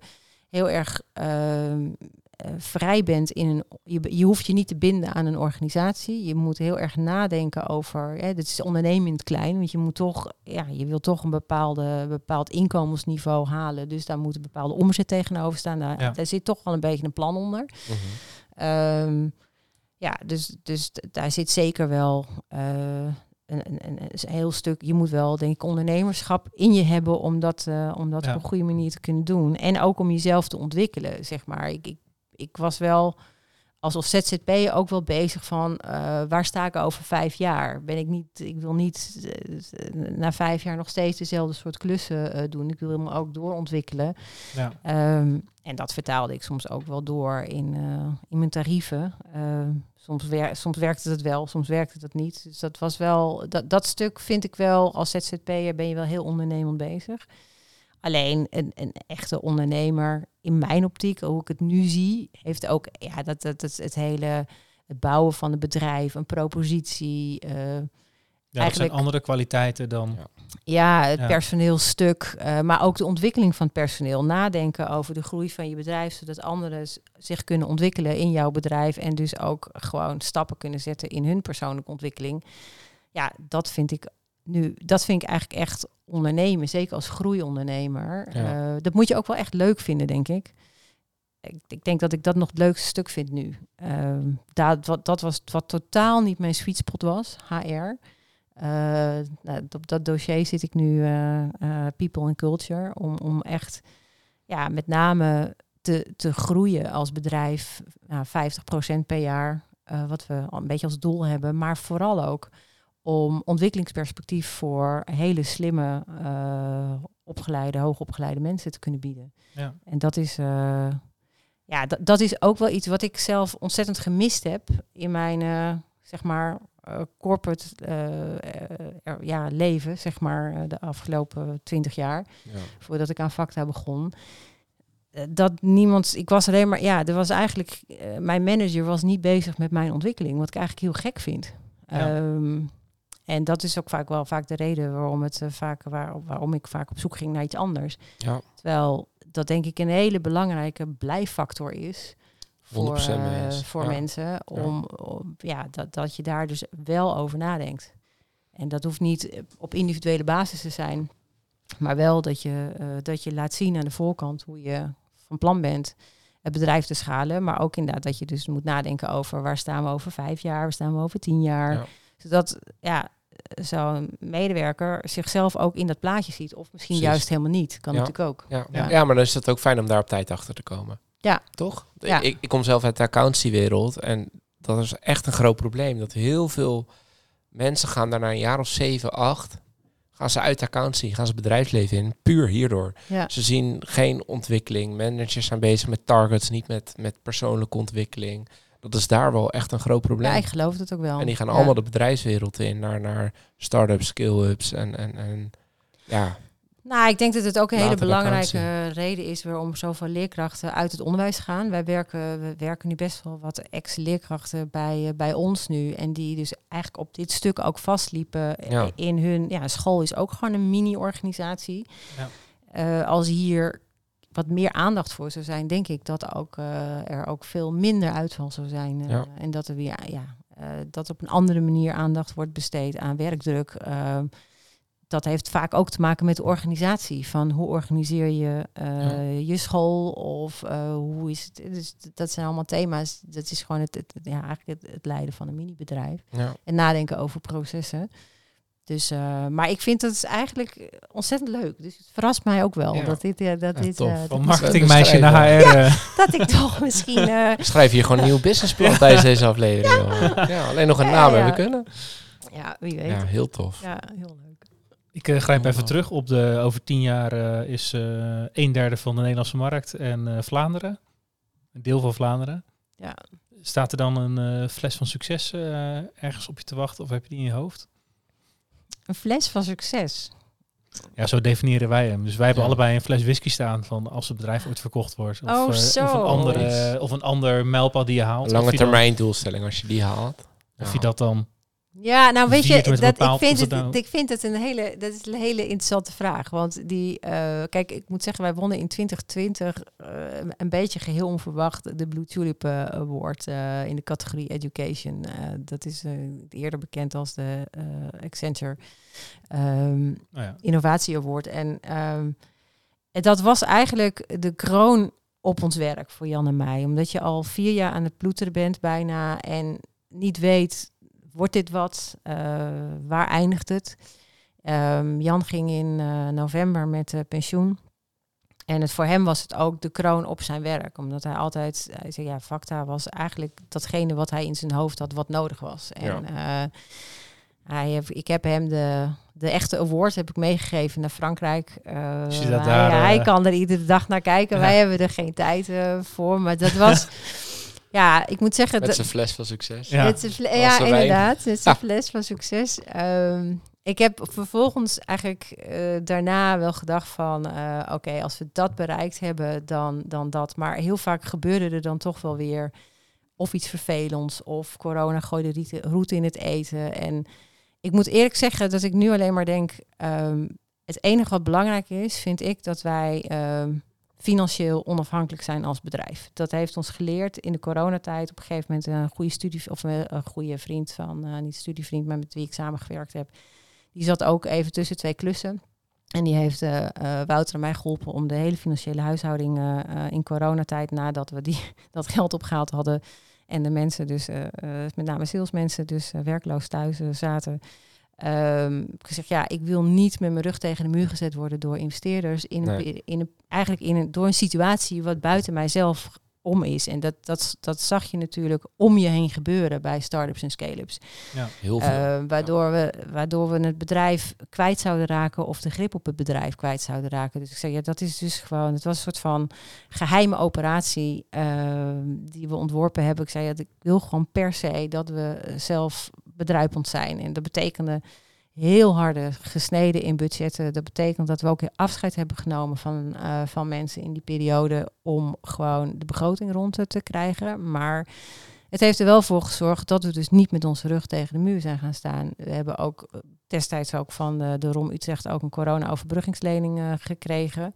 heel erg ehm, eh, vrij bent in een... Je, je hoeft je niet te binden aan een organisatie. Je moet heel erg nadenken over... Hè, dit is ondernemen in het klein. Want je moet toch... Ja, je wil toch een bepaalde, bepaald inkomensniveau halen. Dus daar moet een bepaalde omzet tegenover staan. Daar, Ja. daar zit toch wel een beetje een plan onder. Mhm. Ehm, ja, dus, dus daar zit zeker wel eh, een, een, een, heel stuk. Je moet wel, denk ik, ondernemerschap in je hebben om dat, eh, om dat Ja. op een goede manier te kunnen doen. En ook om jezelf te ontwikkelen, zeg maar. Ik, ik, ik was wel als als ZZP ook wel bezig van eh, waar sta ik over vijf jaar? Ben ik niet, ik wil niet na vijf jaar nog steeds dezelfde soort klussen doen. Ik wil me ook doorontwikkelen. Ja. Ehm, en dat vertaalde ik soms ook wel door in, in mijn tarieven. Soms, wer soms werkte het wel, soms werkte het niet. Dus dat was wel, dat, dat stuk vind ik wel, als ZZP'er ben je wel heel ondernemend bezig. Alleen een, een echte ondernemer, in mijn optiek, hoe ik het nu zie, heeft ook ja, dat, dat, dat, het hele het bouwen van een bedrijf, een propositie. eh, Ja, dat Eigenlijk- zijn andere kwaliteiten dan... Ja. Ja, het Ja. personeelstuk, eh, maar ook de ontwikkeling van het personeel. Nadenken over de groei van je bedrijf, zodat anderen zich kunnen ontwikkelen in jouw bedrijf en dus ook gewoon stappen kunnen zetten in hun persoonlijke ontwikkeling. Ja, dat vind ik nu, dat vind ik eigenlijk echt ondernemen, zeker als groeiondernemer. Ja. Eh, dat moet je ook wel echt leuk vinden, denk ik. Ik, ik denk dat ik dat nog het leukste stuk vind nu. Ehm dat, wat, dat was wat totaal niet mijn sweet spot was, HR. Eh, nou, op dat dossier zit ik nu, eh, eh, People and Culture, om, om echt ja, met name te, te groeien als bedrijf. Nou, 50% per jaar, wat we een beetje als doel hebben. Maar vooral ook om ontwikkelingsperspectief voor hele slimme, eh, opgeleide, hoogopgeleide mensen te kunnen bieden. Ja. En dat is, ja, dat, dat is ook wel iets wat ik zelf ontzettend gemist heb in mijn, zeg maar, corporate eh, eh, er- ja, leven, zeg maar, eh, de afgelopen twintig jaar, Ja. voordat ik aan Facta begon. Eh, Dat niemand, ik was alleen maar, ja, er was eigenlijk, eh, mijn manager was niet bezig met mijn ontwikkeling, wat ik eigenlijk heel gek vind. Ja. Ehm, en dat is ook vaak wel vaak de reden waarom, het, eh, vaak, waar, waarom ik vaak op zoek ging naar iets anders. ja, Terwijl dat denk ik een hele belangrijke blijffactor is voor, 100% mee eh, voor Ja. mensen. Om, om- ja, dat, dat je daar dus wel over nadenkt. En dat hoeft niet op individuele basis te zijn. Maar wel dat je, eh, dat je laat zien aan de voorkant hoe je van plan bent het bedrijf te schalen. Maar ook inderdaad dat je dus moet nadenken over waar staan we over vijf jaar, waar staan we over tien jaar. Ja. Zodat ja, zo'n medewerker zichzelf ook in dat plaatje ziet. Of misschien Precies. juist helemaal niet. Kan Ja. natuurlijk ook. Ja. Ja. Ja. maar dan is het ook fijn om daar op tijd achter te komen. Ja. Toch? Ja. Ik, ik kom zelf uit de accountancywereld en dat is echt een groot probleem. Dat heel veel mensen gaan daar na een jaar of zeven, acht, gaan ze uit de accountancy, gaan ze bedrijfsleven in, puur hierdoor. Ja. Ze zien geen ontwikkeling. Managers zijn bezig met targets, niet met, met persoonlijke ontwikkeling. Dat is daar wel echt een groot probleem. Ja, ik geloof het ook wel. En die gaan Ja. allemaal de bedrijfswereld in, naar, naar start-ups, skill-ups en, en, en ja, Nou, ik denk dat het ook een hele belangrijke vakantie. reden is waarom zoveel leerkrachten uit het onderwijs gaan. Wij werken, we werken nu best wel wat ex-leerkrachten bij, eh, bij ons nu. En die dus eigenlijk op dit stuk ook vastliepen eh, Ja. in hun... Ja, school is ook gewoon een mini-organisatie. Ja. Eh, als hier wat meer aandacht voor zou zijn, denk ik dat ook, er ook veel minder uitval zou zijn. Ja. En dat er weer, ja, dat op een andere manier aandacht wordt besteed aan werkdruk. Dat heeft vaak ook te maken met de organisatie. Van hoe organiseer je eh, je school of eh, hoe is het. Dus dat zijn allemaal thema's. Dat is gewoon het, het, ja, eigenlijk het, het leiden van een minibedrijf. Ja. En nadenken over processen. Dus, eh, maar ik vind dat is eigenlijk ontzettend leuk. Dus het verrast mij ook wel Ja. dat dit, eh, dat Ja, dit, eh, Van dat, marketingmeisje naar HR. eh, dat ik toch misschien. eh, schrijven hier gewoon een nieuw businessplan tijdens deze aflevering. Ja. alleen nog een Ja, naam ja. hebben kunnen. ja, wie weet. Ja, Ja, heel tof. heel leuk. Ik eh, grijp even Oh. terug op de over tien jaar eh, is eh een derde van de Nederlandse markt en eh, Vlaanderen, een deel van Vlaanderen. Ja. Staat er dan een eh, fles van succes eh, ergens op je te wachten of heb je die in je hoofd? Een fles van succes. Ja, zo definiëren wij hem. Dus wij hebben Ja. allebei een fles whisky staan van als het bedrijf ooit verkocht wordt. Of, Oh, zo. of, een, andere, of een ander mijlpaal die je haalt. Lange je dan- termijn doelstelling als je die haalt. Of Ja. je dat dan... Ja, nou weet je, dat, ik, vind het nou- ik vind het een hele, dat is een hele interessante vraag. Want die, eh, kijk, ik moet zeggen, wij wonnen in 2020 eh, een beetje geheel onverwacht de Blue Tulip eh, Award in de categorie Education. Dat is eerder bekend als de Accenture Nou ja, Innovatie Award. En ehm, dat was eigenlijk de kroon op ons werk voor Jan en mij. Omdat je al vier jaar aan het ploeteren bent bijna en niet weet, wordt dit wat? Eh, waar eindigt het? Ehm, Jan ging in eh, november met eh, pensioen. En het, voor hem was het ook de kroon op zijn werk. Omdat hij altijd, hij zei ja, Facta was eigenlijk datgene wat hij in zijn hoofd had wat nodig was. En eh, hij ik heb hem de, de echte award heb ik meegegeven naar Frankrijk. Dat hij, daar, ja, hij kan er iedere dag naar kijken. Ja. Wij hebben er geen tijd voor. Maar dat was, ja, ik moet zeggen... Met dat- zijn fles van succes. Ja. ja, inderdaad. Het is een Ja. fles van succes. Ehm, ik heb vervolgens eigenlijk eh, daarna wel gedacht van... eh, oké, als we dat bereikt hebben, dan, dan dat. Maar heel vaak gebeurde er dan toch wel weer... of iets vervelends, of corona gooide route in het eten. En ik moet eerlijk zeggen dat ik nu alleen maar denk... ehm, het enige wat belangrijk is, vind ik dat wij... ehm, financieel onafhankelijk zijn als bedrijf. Dat heeft ons geleerd in de coronatijd. Op een gegeven moment een goede studie of een een goede vriend van, eh, niet studievriend, maar met wie ik samengewerkt heb. Die zat ook even tussen twee klussen. En die heeft eh, eh, Wouter en mij geholpen om de hele financiële huishouding eh, eh, in coronatijd, nadat we die, dat geld opgehaald hadden. En de mensen, dus eh, eh, met name salesmensen, dus eh, werkloos thuis eh, zaten. Ehm, ik heb gezegd, ja, ik wil niet met mijn rug tegen de muur gezet worden door investeerders. In Nee. in een, eigenlijk in een, door een situatie wat buiten mijzelf om is. En dat, dat, dat zag je natuurlijk om je heen gebeuren bij start-ups en scale-ups. Heel veel. Eh, waardoor, we, waardoor we het bedrijf kwijt zouden raken of de grip op het bedrijf kwijt zouden raken. Dus ik zeg, ja, dat is dus gewoon, het was een soort van geheime operatie eh, die we ontworpen hebben. Ik zei, ja, ik wil gewoon per se dat we zelf bedruipend zijn. En dat betekende heel harde gesneden in budgetten. Dat betekent dat we ook afscheid hebben genomen van, eh, van mensen in die periode om gewoon de begroting rond te krijgen. Maar het heeft er wel voor gezorgd dat we dus niet met onze rug tegen de muur zijn gaan staan. We hebben ook eh, destijds ook van de, de ROM Utrecht ook een corona-overbruggingslening eh, gekregen.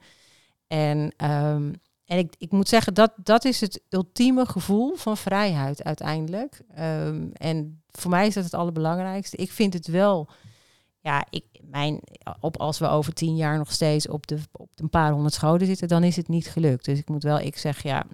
En, ehm, en ik, ik moet zeggen, dat, dat is het ultieme gevoel van vrijheid uiteindelijk. Ehm, en voor mij is dat het allerbelangrijkste. Ik vind het wel, ja, ik, mijn, op, als we over tien jaar nog steeds op, de, op een paar honderd scholen zitten, dan is het niet gelukt. Dus ik moet wel, ik zeg ja,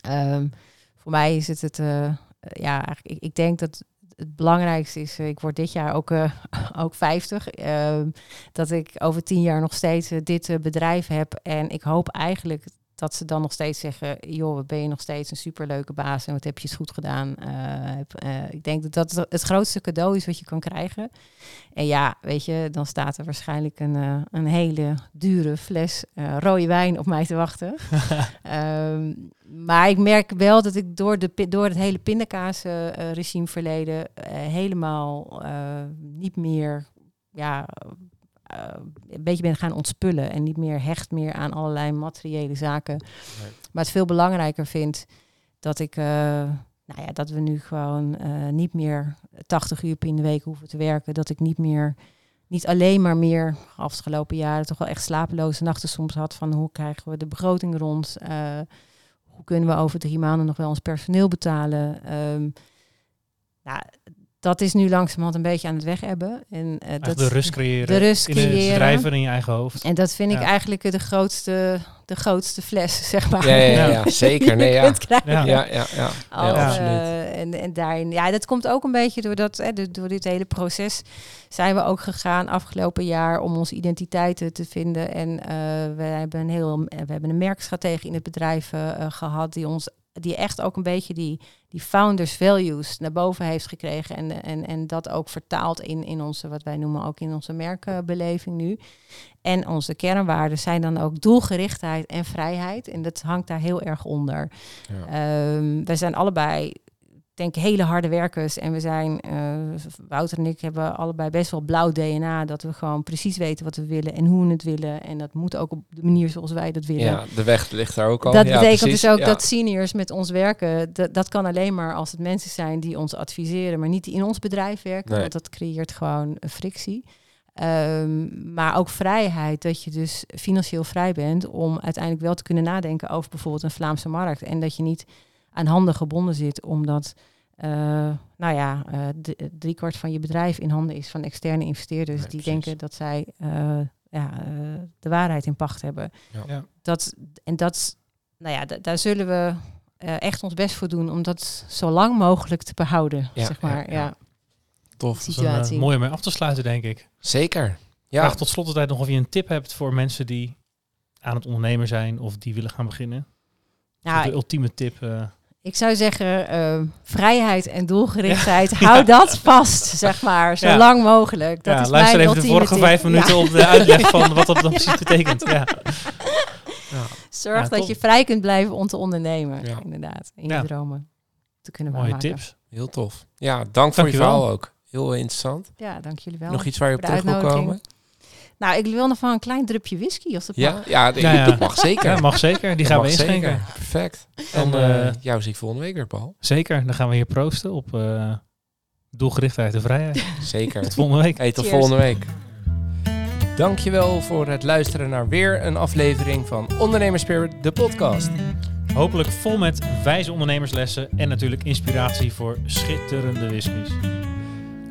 ehm, voor mij is het het, eh, ja, ik, ik denk dat het belangrijkste is, eh, ik word dit jaar ook, eh, ook 50, ehm, dat ik over tien jaar nog steeds dit bedrijf heb. En ik hoop eigenlijk dat ze dan nog steeds zeggen, joh, ben je nog steeds een superleuke baas en wat heb je het goed gedaan. Eh, heb- eh, ik denk dat dat het grootste cadeau is wat je kan krijgen. En ja, weet je, dan staat er waarschijnlijk een, eh, een hele dure fles rode wijn op mij te wachten. Ehm, maar ik merk wel dat ik door, de, door het hele pindakaas-regime verleden helemaal niet meer ja, een beetje ben gaan ontspullen. En niet meer hecht meer aan allerlei materiële zaken. Maar het veel belangrijker vind dat ik... eh, nou ja, dat we nu gewoon eh, niet meer 80 uur in de week hoeven te werken. Dat ik niet meer, niet alleen maar meer afgelopen jaren toch wel echt slapeloze nachten soms had van hoe krijgen we de begroting rond? Eh, hoe kunnen we over drie maanden nog wel ons personeel betalen? Ehm, nou, dat is nu langzamerhand een beetje aan het wegebben. En, eh, dat, de rust creëren. de rust in het creëren. bedrijf en in je eigen hoofd. en dat vind ik eigenlijk de grootste, de grootste fles, zeg maar. Ja, ja, ja, Ja. ja, zeker. Nee, ja. Ja. Ja, ja, ja. eh, en, en daarin, ja, dat komt ook een beetje door, dat, hè, de- door dit hele proces. Zijn we ook gegaan afgelopen jaar om onze identiteiten te vinden. En eh, we, hebben een heel, we hebben een merkstrategie in het bedrijf eh, eh, gehad die ons die echt ook een beetje die, die founders values naar boven heeft gekregen. En, en, en dat ook vertaalt in, in onze, wat wij noemen ook in onze merkbeleving nu. En onze kernwaarden zijn dan ook doelgerichtheid en vrijheid. En dat hangt daar heel erg onder. Ja. Ehm, wij zijn allebei, denk hele harde werkers. En we zijn, eh, Wouter en ik hebben allebei best wel blauw DNA. Dat we gewoon precies weten wat we willen en hoe we het willen. En dat moet ook op de manier zoals wij dat willen. Ja, de weg ligt daar ook al. Dat Ja, betekent precies. dus ook Ja. dat seniors met ons werken, dat, dat kan alleen maar als het mensen zijn die ons adviseren, maar niet die in ons bedrijf werken, Nee. want dat creëert gewoon een frictie. Ehm, maar ook vrijheid, dat je dus financieel vrij bent om uiteindelijk wel te kunnen nadenken over bijvoorbeeld een Vlaamse markt. En dat je niet aan handen gebonden zit, omdat eh, nou ja, eh d- driekwart van je bedrijf in handen is van externe investeerders Nee, die precies. denken dat zij eh, ja, de waarheid in pacht hebben. Ja. Dat, en dat, nou ja, da- daar zullen we eh, echt ons best voor doen om dat zo lang mogelijk te behouden, Ja, zeg maar. ja, Ja, ja. Tof. Dat is een situatie. mooie om mee af te sluiten, denk ik. Zeker. Ja. Vraag tot slot altijd nog of je een tip hebt voor mensen die aan het ondernemen zijn of die willen gaan beginnen. Nou, de ultieme tip. Ik zou zeggen, eh, vrijheid en doelgerichtheid, hou dat vast, zeg maar, zo Ja. lang mogelijk. Dat ja, is luister mijn even de vorige tip. vijf Ja. minuten op de uitleg van wat dat dan precies betekent. Ja. Zorg Ja, dat top. je vrij kunt blijven om te ondernemen, Ja. inderdaad. In Ja. je dromen te kunnen Mooie tips. Heel tof. Ja, dank voor je verhaal ook. Heel interessant. Ja, dank jullie wel. Nog iets waar je op terug wil komen? Nou, ik wil nog van een klein drupje whisky, als dat Ja, mag. ja, Ja, ja. dat mag zeker. Ja, mag zeker. Die gaan we inschenken. zeker. Perfect. En Dan, eh eh, jou zie ik volgende week weer, Paul. Zeker. Dan gaan we hier proosten op eh, doelgerichtheid en vrijheid. Zeker. Tot volgende week. Hey, tot Cheers. volgende week. Dankjewel voor het luisteren naar weer een aflevering van Ondernemerspirit, de podcast. Hopelijk vol met wijze ondernemerslessen en natuurlijk inspiratie voor schitterende whiskies.